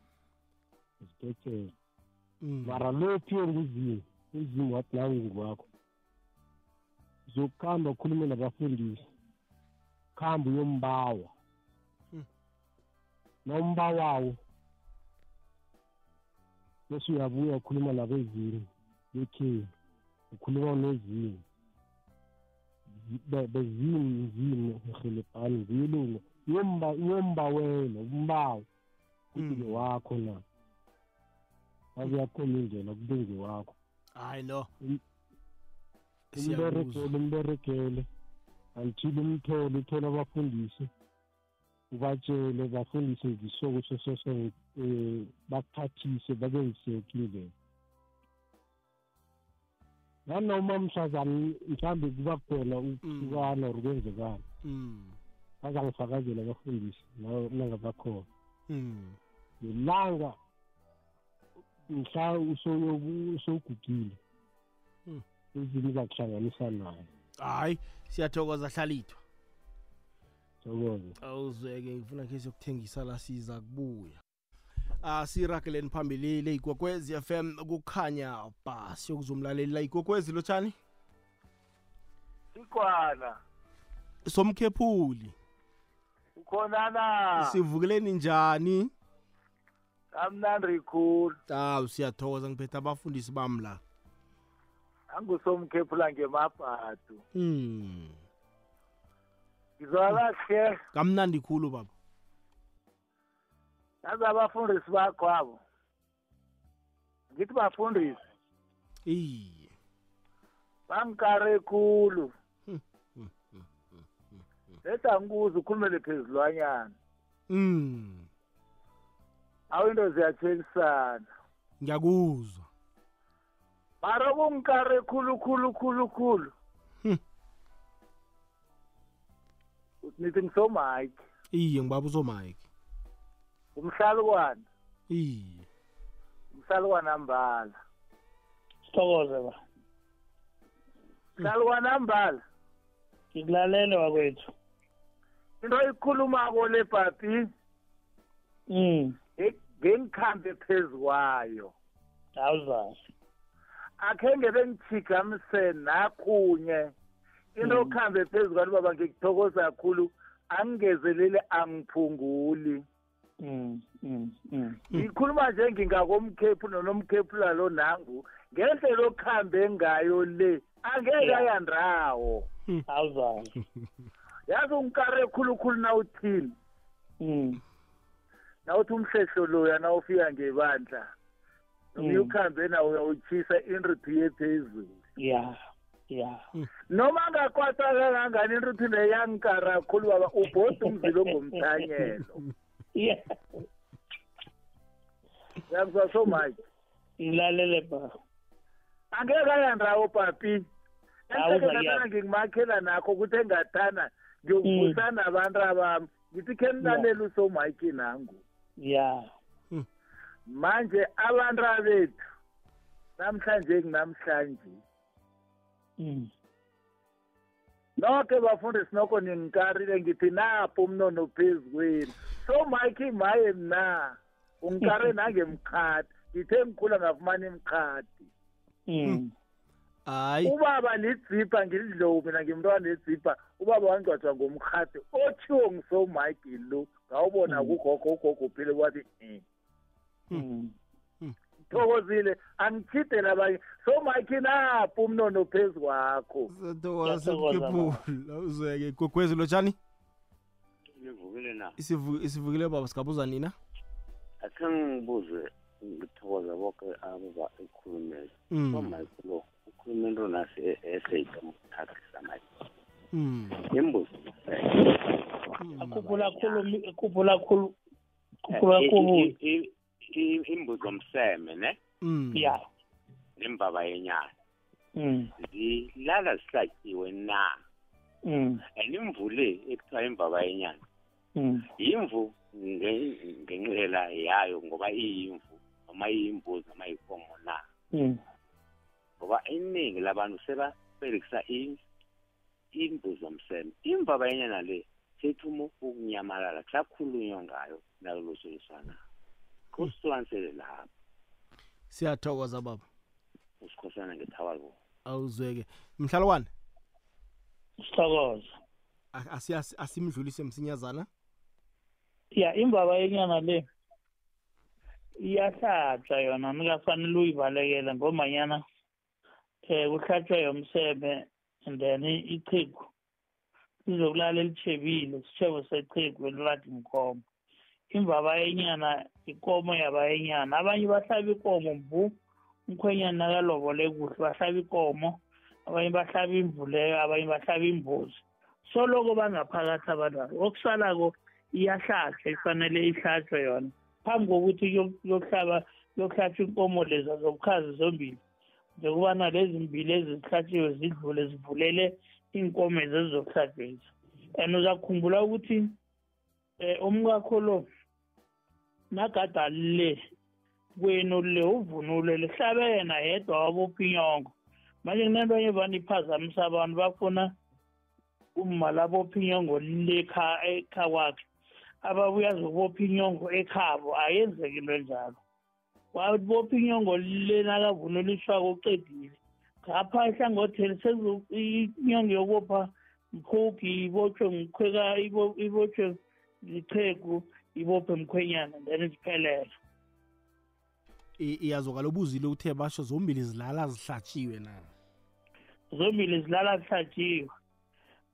isibhethele mm mara lophiwe nguzimu uzimu wathi nawe ngingwakho uzokuhamba ukhulume nabafundisi. Kuhamba uyombawa. Hmm. nombawawo bese uyabuya ukhuluma nabezimu bekheni ukhuluma nezimu Be- bezimu zimu uhelebhani ziyelunga uyombawela umbawo ukuthi Mm. ngewakho na? Akuyakhona indlela kube ngewakho hayi no umberegele umberegele. Until umthole uthole abafundisi. Ubatshele bafundise ngisoko sesese um bakuthathise bakenziseke indlela. Nanoma mhlazane mhlawumbe kuba khona ukuhlukana or kwenzekana mm. bazangifakazela abafundisi nangabakhona. Mm. Nelanga mhla usoyoku- usowugugile Mm. ezinye zakuhlanganisa naye. Hayi siyathokoza hlalithwa. Thokoza awuzweke ngifuna khe siyokuthengisa la siza kubuya. Ah sirageleni phambili le igogwezi FM kukhanya ba siyokuzumlalela igogwezi lotshani Sikhona. somkhephuli Ukhonana. sivukeleni njani Kamnandi khulu. awu siyathokoza ngiphethe abafundisi bami la Angusomkhephula ngemabhadu. mm Ngizwa kahle. kamnandi khulu baba Nazi abafundisi bakho abo. Ngithi bafundisi iye bangikare khulu. Leta ngikuze ukhulumele phezulwanyana. mm Awu into ziyatshekisana. ngiyakuzwa Mara kungikare khulu khulu khulu khulu. Hmm. Nithi ngisomike. iye ngibaba uzomike Umhlalukwana. iye Umhlalukwana mbala. sithokoze ba. Mhlalukwana mbala. ngikulalele wakwethu. Into ikhulumako le bhabi mm ngengikhambe phezu kwayo. Awuzazi. Akhenge bengithigamise nakunye into Mm. okhambe phezu kwayo baba ngikuthokoza kakhulu. Angingezelele angiphunguli. Ngikhuluma nje ngingakomkhephu nonomkhephula lo nangu. Ngendlela okuhambe ngayo le angeke Yeah. ayandawo awuzazi yazi ungikare khulukhulu nawuthini mm. Nawuthi umhlehlo loya nawufika ngebandla. Mm. ukhambe nawo uyawutshisa inriphi yephezulu ya ya noma angakwata kangangani inriphi leyo yangikara kakhulu baba ubhode umzilo ngomthanyelo yeah. Yakuzwa so much. Ngilalele ba. Angeke ayandawo papi. Awuza ensekenathana ngikumakhela nakho ukuthi engathana ngiyokuvusa nabantu abami ngithi khe nilalele usomike nangu. Ya manje abantu abethu namhlanje kunamhlanje. Nonke bafundisi nokho ningikarile ngithi napho umnono phezu kwenu. So mike maye mna ungikare nangemkhadi ngithe ngikhula ngafumana imkhadi. Hayi. Ubaba lidzipha ngilidlowu mina ngimntwana ledzipha ubaba wangcwatshwa ngomkhadi othiwo ngisomike lo. Ngawubona kugogo ugogo phile wathi thokozile angithide labanye so mike napho umnono phezu kwakho. Uzeke uzweke. Gogwezi lotshani nivukile na? Isivukile baba singabuza nina? Akhe ngibuze ngithokoza boke abo ekhulumele Mm. omike lo ukhulume into nasi eseyika mukhakhisa mike. Mm. imbuzo akhuphula khulu khuphula khulu khuphula khulu imbuzo mseme ne? Mm. ya nembaba yenyana mm. Zilala zihlatshiwe na? Mm. And imvu le ekuthiwa imbaba yenyana mm. yimvu nge- ngenxela yayo ngoba iyimvu noma iyimbuzi noma iyikomo na? Mm. Ngoba iningi labantu sebaberekisa imbuzi zomseme imbaba yenyana le sethuma ukunyamalala kusakhulunywa ngayo nakulosoliswana kusiwanisele lapho siyathokoza baba. Usikhosana ngethawalo awuzweke. Mhlalwane sithokoza. Asiyasi- asimdlulise msinyazana? Ya imbaba yenyana le iyahlatshwa yona nikafanele uyibalekele ngomanyana um kuhlatshwa yomseme and then ichigu lizokulala elitshebile sitshebo sechigu eliladi inkomo imbaba yenyana ikomo yaba yenyana abanye bahlaba ikomo mvu umkhwenyana nakalobole kuhle bahlaba ikomo abanye bahlaba imvu leyo abanye bahlaba imbuzi. Soloko bangaphakathi abantwana. Okusalako iyahlatshwa ifanele ihlatshwe yona. Phambi kokuthi kuyo- kuyokuhlaba kuyokuhlatshwa inkomo leza zobukhazi zombili njengobana lezi mbili ezizihlatshiwe zidlule zivulele iinkomo ezizokuhlatshwezi and uzakukhumbula ukuthi um umkakho lo nagada le kwenu le uvunule lihlabe yena yedwa wabophinyongo manje kunento enye vane iphazamisa abantu bafuna umma labophinyongo lekha ekha kwakhe. Ababuya zokubopha inyongo ekhabo ayenzeki into enjalo. Wabopha inyongo le nakavunuliswako ucedile ngapha ehlangotheli sezu inyongo yokubopha mkhugi ibotshwe mkhweka ibo- ibotshwe lichegu ibophe mkhwenyana then ziphelele I- iyazokala ubuzile uthe basho zombili zilala zihlatshiwe na? Zombili zilala zihlatshiwe.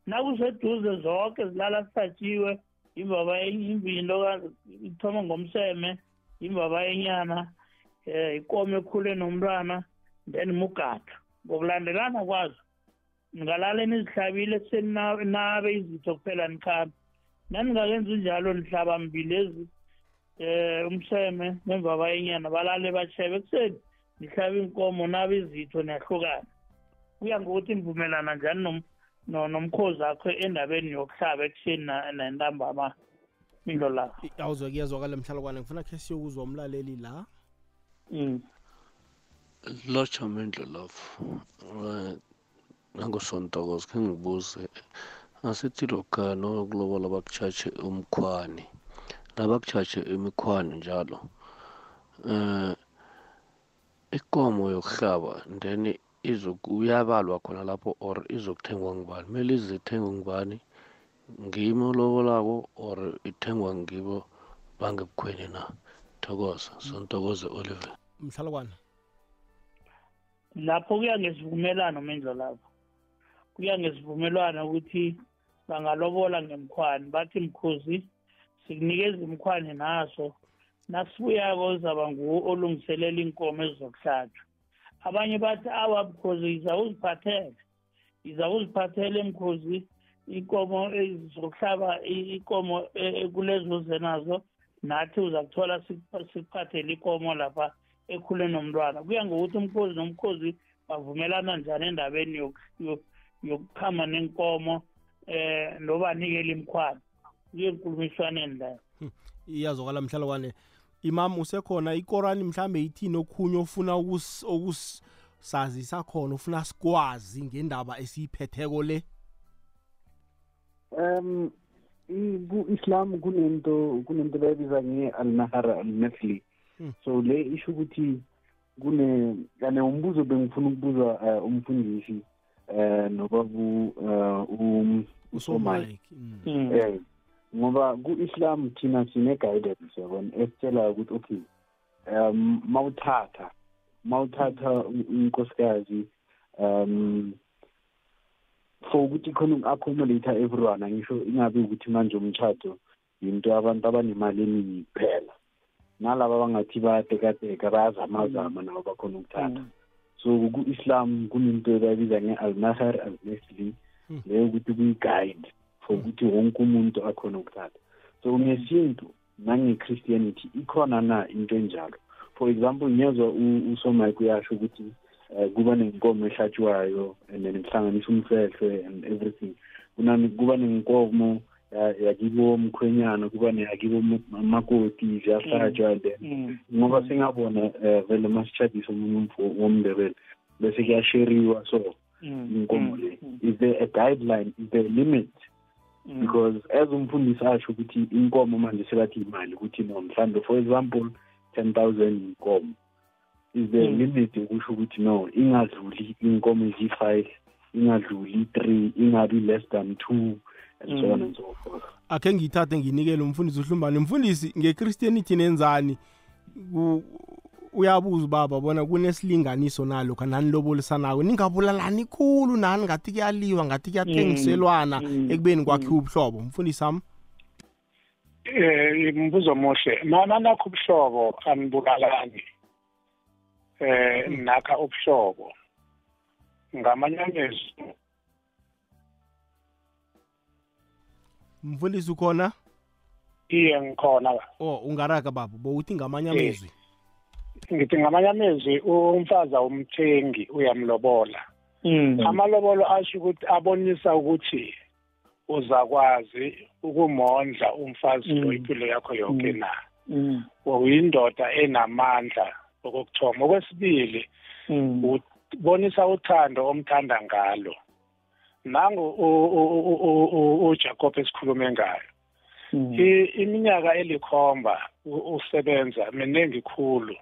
Nakuseduze zonke zilala zihlatshiwe imbaba imbindo ithoma ngomseme imbaba yenyana um ikomo ekhule nomntwana then mugada ngokulandelana kwazo ningalala nizihlabile senabe izitho kuphela nikhambe naningakenzi njalo nihlaba mbilezi um umseme nemvaba yenyana balale bashebe ekuseni nihlaba inkomo nabe izitho niyahlukana. Kuya ngokuthi nivumelana njani nom- no- nomkhozi akho endabeni yokuhlaba ekuseni nentambama into la? Awuzwe kuyazwakala mhlalukwane ngifuna khe siyokuzwa umlaleli la. Mm. lotsha mindlo love nangosontokozo khe ngibuze asithi lokha nokulobola bakutshatshe umkhwani nabakutshatshe imikhwani njalo eh ikomo yokuhlaba then izoku- uyabalwa khona lapho or izokuthengwa ngubani. Kumele izithengwe ngubani? Ngimi olobolako or ithengwa ngibo bangebukhweni na? Thokoza sontokoze oliver. Mhlalukwane lapho kuya ngesivumelwano mendlo lapho. Kuya ngesivumelwano ukuthi bangalobola ngemkhwani bathi mkhozi sikunikeza imkhwani naso. Nasibuyako uzaba nguwo olungiselela iinkomo ezizokuhlatshwa abanye bathi awa mkhozi iza uziphathele iza uziphathele mkhozi. Ikomo ezizokuhlaba i- ikomo e- ekulezo zenazo nathi uza kuthola siku- sikuphathele ikomo lapha ekhule nomntwana. Kuya ngokuthi umkhozi nomkhozi bavumelana njani endabeni yoku- yo- yokukhama nenkomo eh nobanikela imkhwana kuye enkulumiswaneni layo iyazwakala mhlalukwane imam usekhona ikorani mhlambe ithini okhunye ofuna ukus- ukusazisa khona ufuna sikwazi ngendaba esiyiphetheko le? Um ku-islam kunento kunento bayibiza nge-al-nahar al-nafli so le isho ukuthi kune kane umbuzo bengifuna ukubuza uh, umfundisi. Uh, nobabu uh, usomike eh ngoba ku-islam thina sine-guidance yabona? Esitshela ukuthi okay um mawuthatha mawuthatha unkosikazi um for ukuthi khona uku-accommodate everyone angisho ingabi ukuthi manje umtshato yinto abantu abanemali eningi kuphela nalaba abangathi bayatekateka bayazamazama nabo bakhona ukuthatha. So ku-islam kunento bayibiza nge-al-nahar al-nesli leyo ukuthi kuyi-guide for ukuthi wonke umuntu akhona ukuthatha. So ngesintu nange-christianity ikhona na into enjalo? For example ngiyezwa usomike uyasho ukuthi uh, kuba nenkomo ehlatshwayo and then kuhlanganisa umfehlwe and everything. Kuba nenkomo yakibo omkhwenyana kuba neyakibo makoti ziyahlatshwa then ngoba singabona vele masitshadisa omunye womndebele bese kuyasheriwa so inkomo le is there a guideline is there a limit? Because as umfundisi asho ukuthi inkomo manje sebathi imali ukuthi no mhlawumbe for example ten thousand inkomo. Is there mm. limit yokusho ukuthi no ingadluli inkomo eziyi-five ingadluli three ingabi less than two? And mm. so on and so forth akhe ngiyithathe nginikele umfundisi uhlumbane. Mfundisi nge-christianity nenzani uyabuza ubaba bona kunesilinganiso nalokho nanilobolisanako? Ningabulalani khulu nani? Ngathi kuyaliwa ngathi kuyathengiselwana ekubeni kwakhe ubuhlobo mfundisi ami eh mbuzo muhle mana nakho ubuhlobo anibulalani eh nakha ubuhlobo ngamanye amezwi mfundisi ukhona? Iye ngikhona oh ungaraga baba bowuthi ngamanye amezwi ngithi ngamanye amezwi umfazi awumthengi uyamlobola. Amalobolo asho ukuthi abonisa ukuthi uzakwazi ukumondla umfazi lo impilo yakho yonke na. Uyindoda enamandla okokuthoma. Okwesibili ubonisa uthando omthanda ngalo. Nangu uJacob esikhulume ngayo. Iminyaka elikhomba usebenza miningi khulu.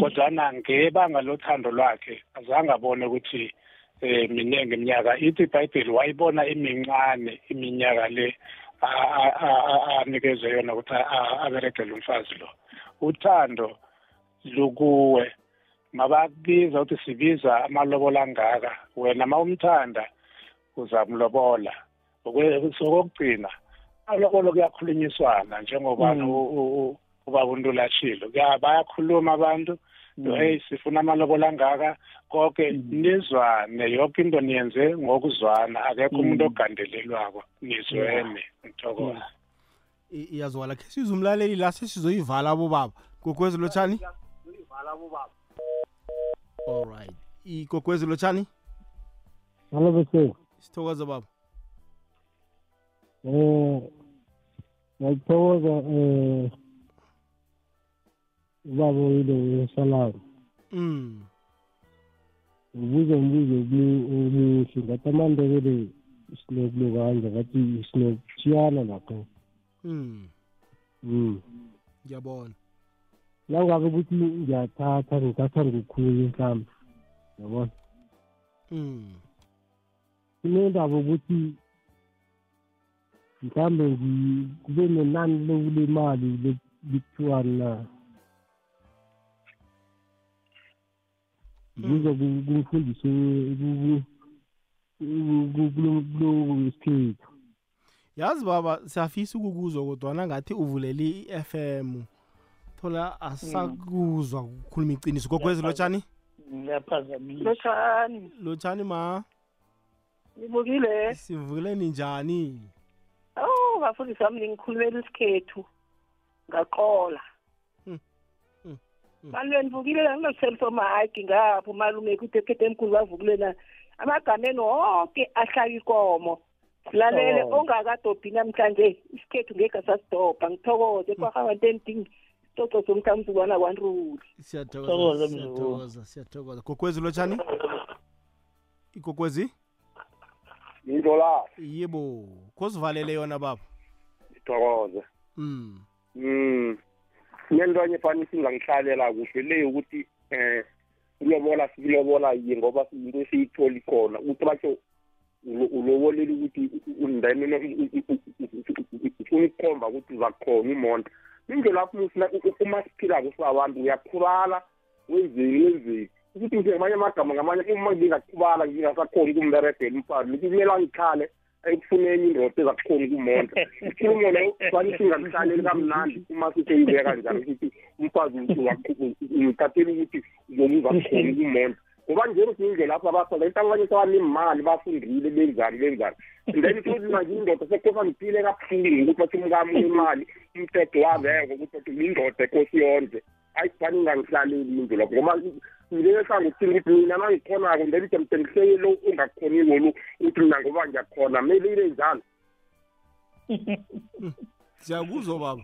Kodwana ngebanga lothando lwakhe azange abone ukuthi eh miningi iminyaka. Ithi iBhayibheli wayibona imincane iminyaka le anikezwe yona ukuthi aberegele umfazi lo uthando lukuwe. Mabakubiza ukuthi sibiza amalobola angaka wena ma umthanda uzamlobola okokugcina alobolo kuyakhulunyiswana njengoba ubaba untulashilo. Bayakhuluma abantu hey sifuna amalobola angaka? Konke nizwane yonke into niyenze ngokuzwana. Akekho umuntu ogandelelwako nizwene. Ngithokoza. Iyazwala. Khe sizwe umlaleli la sesizoyivala abobaba. Gogwezi lotshani? Alright igogwezi lotshani? Hallo bese. Sithokoza baba Eh ngiyathokoza eh ubaba oyile salamu. Mm. Ubuze umbuzo omuhle ngathi amandebele sinokulo kanje ngathi sinokuchiyana nakho. Mm. Mm. ngiyabona Nangabe ukuthi ngiyathatha ngithatha ngokhunye mhlawumbe. Yabona? Mm. Kunendaba ukuthi mhlambe kube nenani lokule mali likuthiwani na? Kuze kumfundise kulo wesikhethu yazi baba siyafisa ukukuzwa kodwana ngathi uvulele i-fm thola asakuzwa kukhuluma iqiniso. Gogwezi lotshani? Ngiyaphazamisa. Lotshani lotshani ma? Ngivukile sivukile ninjani oh bafundisi wami ningikhulumela isikhethu. Ngaqola. Malume nivukile la? Nginoselitomaki ngapho malume kutekhethe emkhulu bavukile na amagameni wonke ahlala ikomo. Silalele ongakadobhi namhlanje isikhethu ngeke asasidobha ngithokoze kwahawantendingi isicoco somthamzukwana kwanruli siyathokoza siyathokoza siyathokoza gogwezi lotshani igogwezi indlola yebo khosivalele yona baba. Ngithokoze. Mm mm nentwanye fani singangihlalela kuhle le ukuthi eh ulobola silobola yiye ngoba into esiyitholi khona ukuthi batsho ulobolela ukuthi undene ufuna ukukhomba ukuthi uzakukhona umonto indlela lapho uma siphila kusabantu uyakhulala wenzeni wenzeni. Ukuthi nje ngamanye amagama ngamanye uma ngingakhubala ngingasakhoni ukumberedela umfana kumele angikhale ekufuneni indoda ezakukhona ukumonda ikhulumo leyo fani singakihlaleli kamnandi uma siseyibeka njalo ukuthi umfazi ngithathela ukuthi uzomuza kukhona ukumonda ngoba nje ukuthi indlela lapho abakhona into abanye sebanemali bafundile benzani benzani. Then futhi manje indoda sekosa ngiphile kabuhlungu ukuthi bathi umkami unemali umthetho wabeko ukuthi bathi indoda ekosi yonke. Ayifani ngangihlaleli indlu lapho ngoba ngike sanguthini ukuthi mina mangikhonako then jemde ngihleke lo ungakukhoniko lo ukuthi mina ngoba ngiyakhona kumele ibe njalo. Siyakuzwa baba.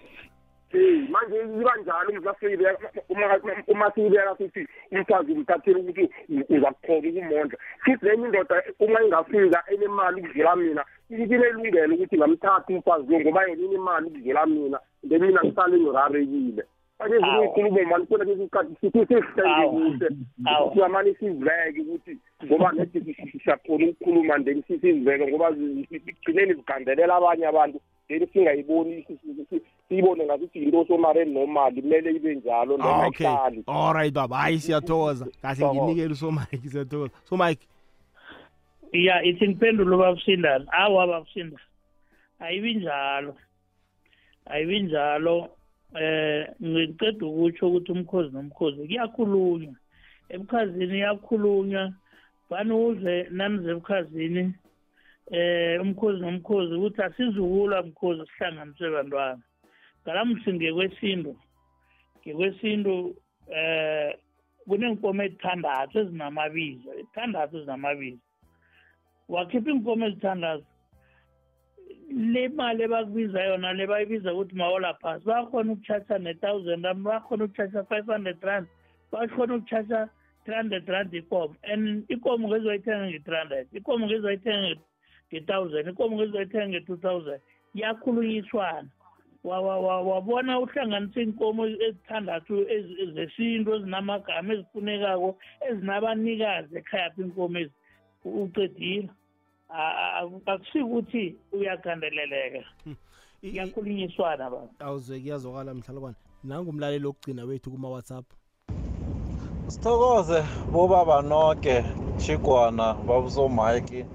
Eh manje iba njalo umzasiyibeka uma siyibeka sithi umfazi umthathele ukuthi uzakukhona ukumondla. Futhi lenye indoda uma ingafika enemali ukudlula mina inelungelo ukuthi ngamthatha umfazi lo ngoba yena inemali ukudlula mina then mina ngisale ngirarekile. Kwesinye isikhathi sithi sihleke kuhle siyamane siziveke ukuthi ngoba nethi siyakhona ukukhuluma then siziveke ngoba zigcineni zigandelela abanye abantu. Then singayiboni siyibone ngasuthi yinto osomareni nomali kumele ibe njalo noma okay. ihlali alright baba. Hayi siyathokoza. Kahle nginikele usomike siyathokoza. Somike. Ya ithi ngiphendule ubabusindana awa babusindana ayibi njalo. Ayibi njalo. Eh ngiceda ukutsho ukuthi umkhozi nomkhozi kuyakhulunywa. Ebukhazini iyakhulunywa fane uze nanize ebukhazini eh umkhozi nomkhozi ukuthi asizukulwa mkhozi sihlanganiswe bantwana. Ngalamuhla ngekwesintu ngekwesintu eh kuneenkomo ezithandathu ezinamabizo ezithandathu ezinamabizo. Wakhipha iinkomo ezithandathu? Le mali ebakubiza yona le bayibiza ukuthi mawola phasi bayakhona ukutshatsha ne-thousand rand bayakhona ukutshatsha five hundred rand bakhona ukutshatsha three hundred rand ikomo and ikomo ngezoyithenga nge-three hundred ikomo ngezoyithenga nge-thousand ikomo ngezoyithenga nge-two thousand iyakhulunyiswana. Wabona uhlanganisa iy'nkomo ezithandathu zesintu ezinamagama ezifunekako ezinabanikazi ekhayapha iy'nkomo ezi ucedile akusiko ukuthi uyagandeleleka. Iyakhulunyiswana baba awuzwe kuyazwakala mhlalokwane nangumlaleli okugcina wethu kuma-whatsapp. Sithokoze bobaba noke chigwana babusomike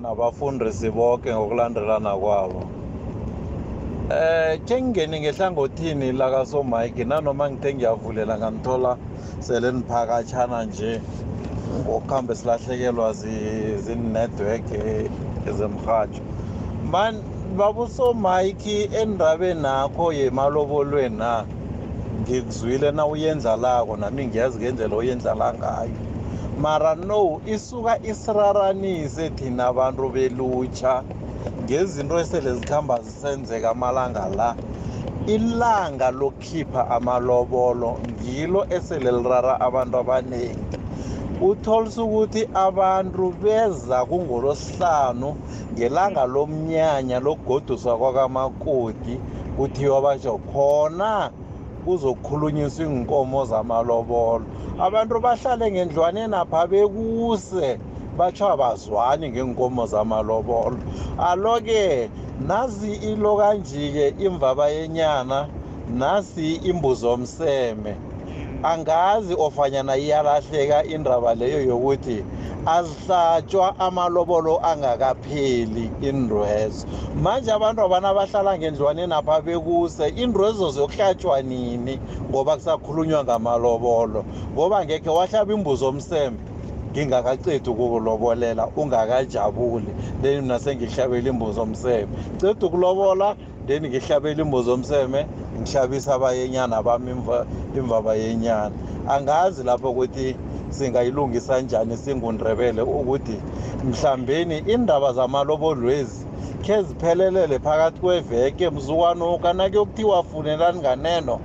nabafundisi bonke ngokulandelana kwabo. Eh ke ngingeni ngehlangothini lakasomike nanoma ngithe ngiyavulela nganithola sele niphakatshana nje ngokuhambe silahlekelwa zinetwork ezemrhatsho man babusomike endabeni nakho yemalobolweni na? Ngikuzwile na uyendlalako nami ngiyazi ngendlela oyendlala ngayo. Mara no isuka isiraranise thina abantu belutsha ngezinto esele zikhamba zisenzeka amalanga la ilanga lokukhipha amalobolo ngilo esele lirara abantu abaningi utholisa ukuthi abantu beza kungolosihlanu ngelanga lomnyanya lokugoduswa kwakamakoti kuthiwa basho khona kuzokhulunyiswa iy'nkomo zamalobolo. Abantu bahlale ngendlwaneni apha bekuse. Batsho abazwani ngeenkomo zamalobolo. Alo-ke nasi ilo kanje-ke imvaba yenyana nasi imbuzo omseme angazi ofanyana iyalahleka indaba leyo yokuthi azihlatshwa amalobolo angakapheli indwezo manje abantu abana bahlala ngendlwaneni apha bekuse indwezo ziyokuhlatshwa nini? Ngoba kusakhulunywa ngamalobolo. Ngoba ngekhe wahlaba imbuzo omsembe ngingakacedi ukukulobolela ungakajabuli. Then mina sengihlabela imbuzo omseme ceda ukulobola then ngihlabela imbuzo omseme ngihlabisa abayenyana bami imvaba yenyana angazi lapho ukuthi singayilungisa njani singundrebele ukuthi mhlambeni indaba zamalobolwezi khe ziphelelele phakathi kweveke mzukwanuka nakuyokuthiwa funelani nganeno?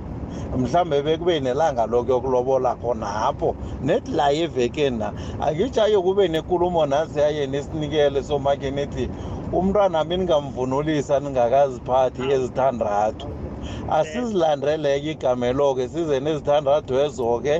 Mhlambe bekube nelanga lokuyokulobola khonapho nethi la evekeni na. Angitsho ayokube nekulumo nasi yayena esinikele somakhe nethi umntwana mi ningamvunulisa ningakaziphathi ezithandathu. Asizilandeleke igamelo-ke size nezithandathu ezo-ke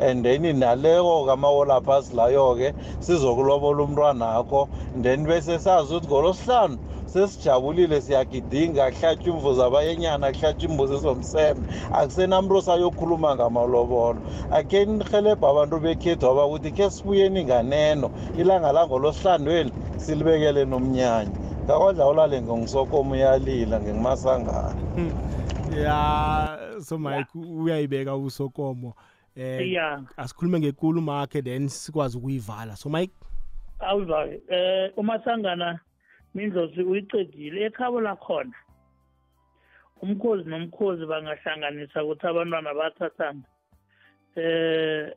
and then naleko kamawola phasi layo-ke sizokulobola umntwanakho. Then bese sazi ukuthi ngolosihlanu sesijabulile siyagidinga kuhlatshwa imvuzo abayenyana kuhlatshwa imbuzi zomseme akusenamntu osayokhuluma ngamalobolo akhe nihelebha abantu bekhethu aba ukuthi khe sibuyeni nganeno ilanga langolosihlanu silibekele nomnyanya. Ngakwadla ulale ngongisokomo uyalila ngengumasangana ya so mike uyayibeka usokomo eh yeah asikhulume ngenkulumo yakhe then sikwazi ukuyivala. So mike? Awuvayo eh umasangana mindlozi uyicedile ekhabo lakhona. Umkhozi nomkhozi bangahlanganisa ukuthi abantwana bathathana eh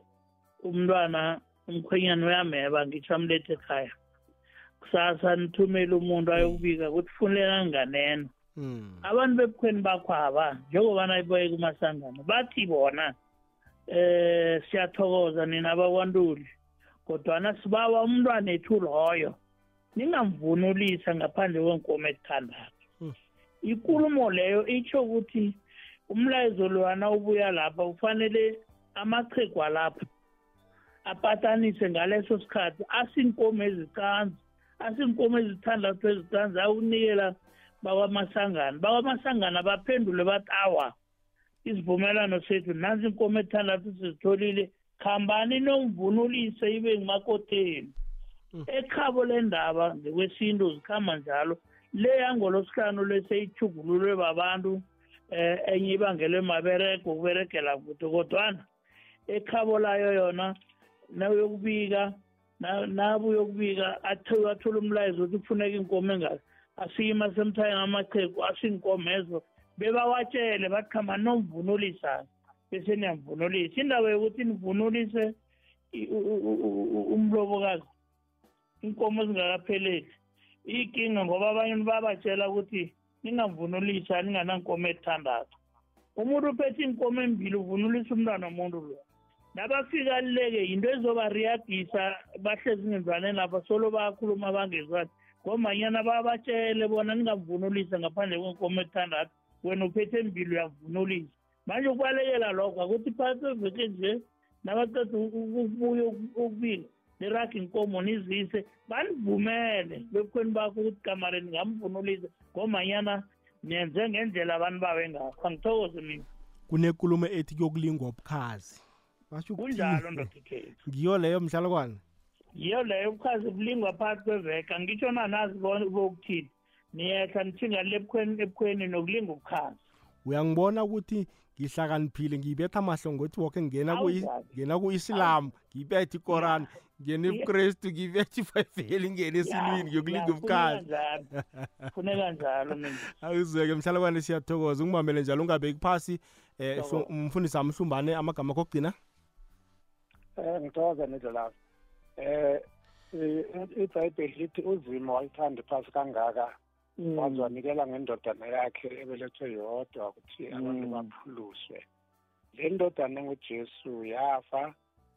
umntwana umkhwenyana uyameba ngitsho amlethe ekhaya. Kusasa nithumele umuntu ayokubika ukuthi funeka nganeno abantu bebukhweni bakhwaba njengobana iboyeka umasangana bathi bona eh siyathokoza nina bakwantuli kodwana sibawa umntwana ethu loyo. Ningamvunulisa ngaphandle kwenkomo ezithandathu. Ikulumo leyo itsho ukuthi umlayezo lwana ubuya lapha ufanele amachegu alapha apatanise ngaleso sikhathi asinkomo ezicanzi asinkomo ezithandathu ezicanzi akunikela bakwamasangana. Bakwamasangana baphendule bathi awa isivumelano sethu nansi inkomo ethandathu sizitholile khambani nomvunulise ibe ngumakoteni ekhabo lendaba ngekwesintu zikhamba njalo. Le yangolosihlanu leseyithugululwe babantu eh enye ibangelwe maberego ukuberegela kude. Kodwana ekhabo layo yona nawuyokubika nabuyokubika athola umlayezo ukuthi kufuneka inkomo engaka. Asiyima semthayeni amachegu asinkomo ezo. Bebawatshele bathi khamba nomvunulisa bese niyamvunulisa. Indaba yokuthi nivunulise umlobokazi inkomo zingakapheleli. Ikinga ngoba abanye babatshela ukuthi ningamvunulisa ninganankomo ethandathu. Umuntu uphethe inkomo embili uvunulisa umntwana womuntu lo. Nabafika leke yinto ezobariyagisa bahlezi ngendlwaneni lapha solo bayakhuluma bangezwani ngomanyana babatshele bona ningamvunulisa ngaphandle kwenkomo ethandathu wena uphethe embili uyavunulisa. Manje ukubalekela lokho akuthi phakathi kweveke nje nabaceda ukubuya ukubika. Niraga inkomo nizise banivumele. Bebukhweni bakho ukuthi kamareni ngamvunulisa ngomanyana nenze ngendlela abantu babe ngakho. Angithokoze mina. Kunekulumo ethi kuyokulingwa ubukhazi. Kunjalo ndodikhethu ngiyo leyo mhlalokwana yiyo leyo ubukhazi bulingwa phakathi kweveka ngitsho nanazi bokuthini. Niyehla nithinga lebukhweni ebukhweni nokulinga ubukhazi. Uyangibona ukuthi ngihlakaniphile ngiyibetha amahlo ngokuthi woke ngena ngena ku-islam ngiyibethe ikorani ngena ebukrestu ngiyibethe ifayiveli ngena esilwini ngiyokulinga ubukhazi funeka njalo mina awuzweke mhlalokwane siyathokoza ungibambele njalo ungabeki phasi um umfundisi wami hlumbane amagama akho okugcina um ngithokoza nedlalazo um ibhayibheli lithi uzimo walithanda phasi kangaka waze wanikela ngendodana yakhe ebelethwe yodwa ukuthi abantu baphuluswe le ndodana engujesu yafa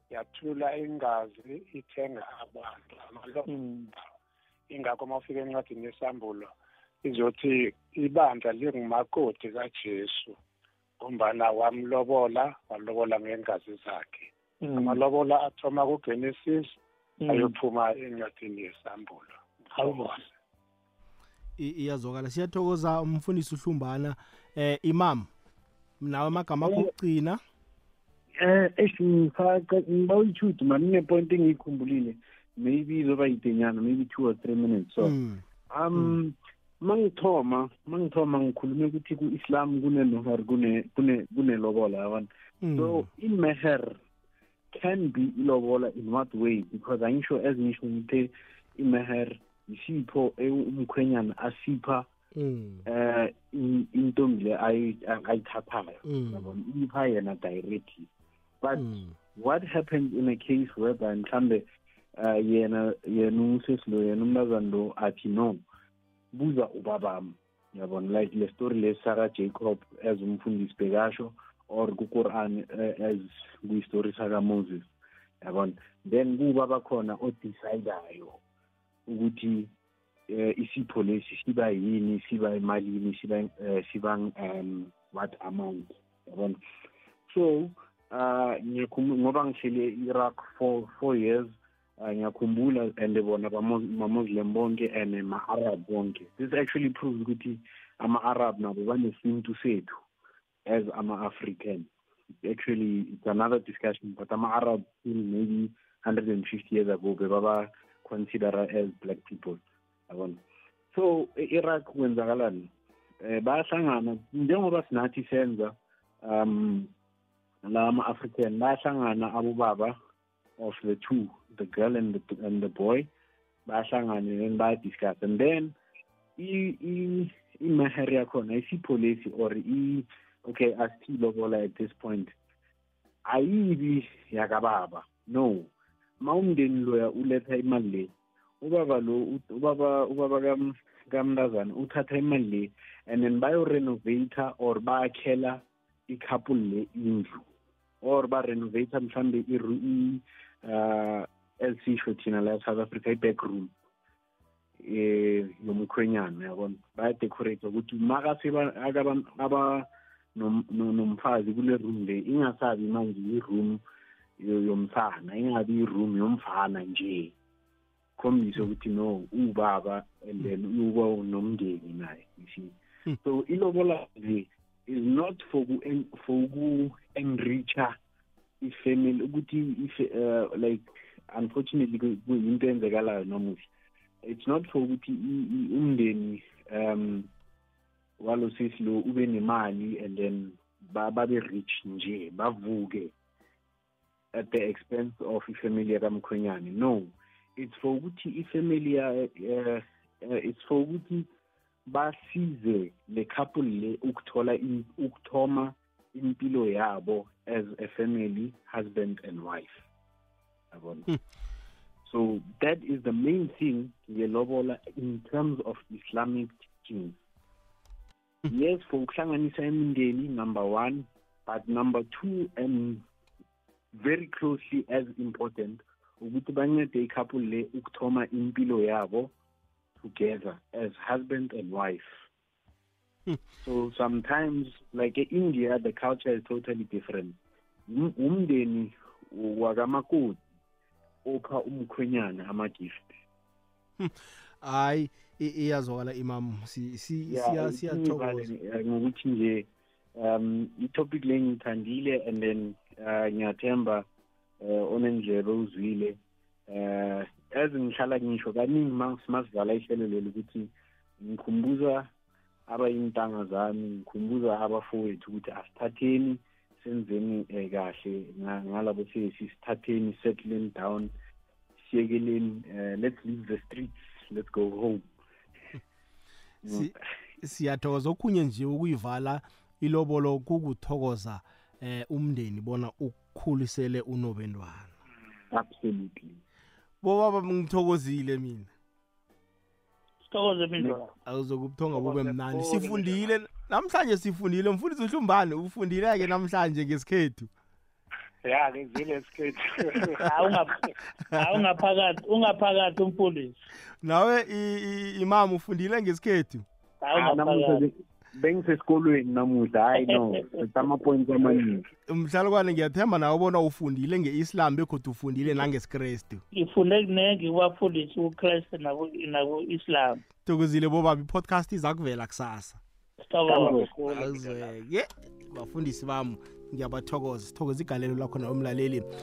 yathula ingazi ithenga abantu. Amalomba ingakho uma ufika encwadini yesambulo izothi ibandla lingumakoti kajesu ngombana wamlobola walobola ngengazi zakhe. Amalobola athoma kugenesis ayophuma encwadini yesambulo. Awubona iyazokala. Siyathokoza umfundisi uhlumbana eh imam nawe amagama akho okugcina eh esingifaka ngiba uyithuthi mani nepoint engiyikhumbulile. Maybe izoba yidenyana maybe two or three minutes so. Um mangithoma mangithoma ngikhulume ukuthi ku-islam kune-noher kune-lobola yabona? So i-meher can be ilobola in what way? Because angisho as ngisho ngithe i-meher isipho umkhwenyana asipha eh intombi le ayithathayo yabona? Ipha yena directly. But what happens in a case whereby mhlambe uh, yena yena usesi lo yena umntazana lo athi no buza ubabami yabona? Like le story le Sarah Jacob as umfundisi bekasho or ku-Quran uh, as kuyistori saka-Moses yabona? Then kuba bakhona odecidayo ukuthi uh, isipho lesi siba yini siba emalini siba uh, siba um what amount yabona? So uh ngoba ngihlele e-Iraq for four years uh, ngiyakhumbula and bona ma-muslim bonke and ma-arab bonke. This actually proves ukuthi ama-arab nabo banesintu sethu as ama-african. Actually it's another discussion but ama-arab still maybe 150 years ago bebaba consider as black people. Yabona? So e-iraq kwenzakalani? Um bayahlangana. Njengoba sinathi senza um la ama-african bayahlangana abobaba of the two the girl and the, and the boy. Bayahlangana then bayadiscuss. And then i-meher yakhona isipho lesi or i okay asithi lobola at this point ayibi yakababa. No. Ma umndeni loya uletha imali le ubaba lo ubaba ubaba kamntazana uthatha imali le and then bayorenovata or bayakhela i-couple le indlu or barenovata mhlawumbe uh elisisho thina la South Africa i-back room eh yomkhwenyana yabona? Bayadecorate ukuthi makase aba nomfazi kule room le ingasabi manje i-room yomsana ingabi i-room yomfana nje. Khombise ukuthi no ubaba and then uba nomndeni naye you see. So ilobola nje is not for for uku-enricha ifamily ukuthi uh, like unfortunately kuyinto enzekalayo nomuhle it's not for ukuthi umndeni um walo sisi lo ube nemali and then babe rich nje bavuke. At the expense of ifamily yakamkhwenyane no it's for ukuthi ifamily uh, uh, it's for ukuthi basize le couple le ukuthola ukuthoma impilo yabo as a family husband and wife yabona hmm. so that is the main thing ngelobola in terms of islamic teachings hmm. yes for ukuhlanganisa imindeni number one but number two and very closely as important ukuthi bancede i-couple le ukuthoma impilo yabo together as husband and wife. So sometimes like in india the culture is totally different. Umndeni wakamakoti opha umkhwenyana ama-gift. Hayi iyazwakala imam. Siyathokoza. ngokuthi nje um i-topic le ngithandile and then uh, ngiyathemba uh, onendlebe uzwile uh, as ngihlala ngisho kaningi masivala ihlelo leli ukuthi ngikhumbuza abayintanga zami ngikhumbuza abafowethu ukuthi asithatheni senzeni eh, kahle ngalabo sesi sithatheni settling down siyekeleni uh, let's leave the streets let's go home. Siyathokoza. Okhunye nje ukuyivala ilobolo kukuthokoza. Eh umndeni bona ukukhulisele unobentwana absolutely. Bobaba ngithokozile mina. Sithokoze mina. Awuzokubuthonga bube mnandi. Sifundile namhlanje sifundile. Mfundisi uhlumbane ufundile-ke namhlanje ngesikhethu. Ya ngizile esikhethu ungaphakathi ungaphakathi umfundisi. Nawe imam ufundile ngesikhethu? Bengisesikolweni namuhla hayi no ama-points amaningi. Mhlalukwane ngiyathemba nawe bona ufundile nge-islam bekhodi ufundile nangesikrestu ngifunde kunengi kubafundisi ukristu naku-islam. Thokozile bobaba i-podcast izakuvela kusasa. Azweke bafundisi bami ngiyabathokoza sithokoza igalelo lakho nawe mlaleli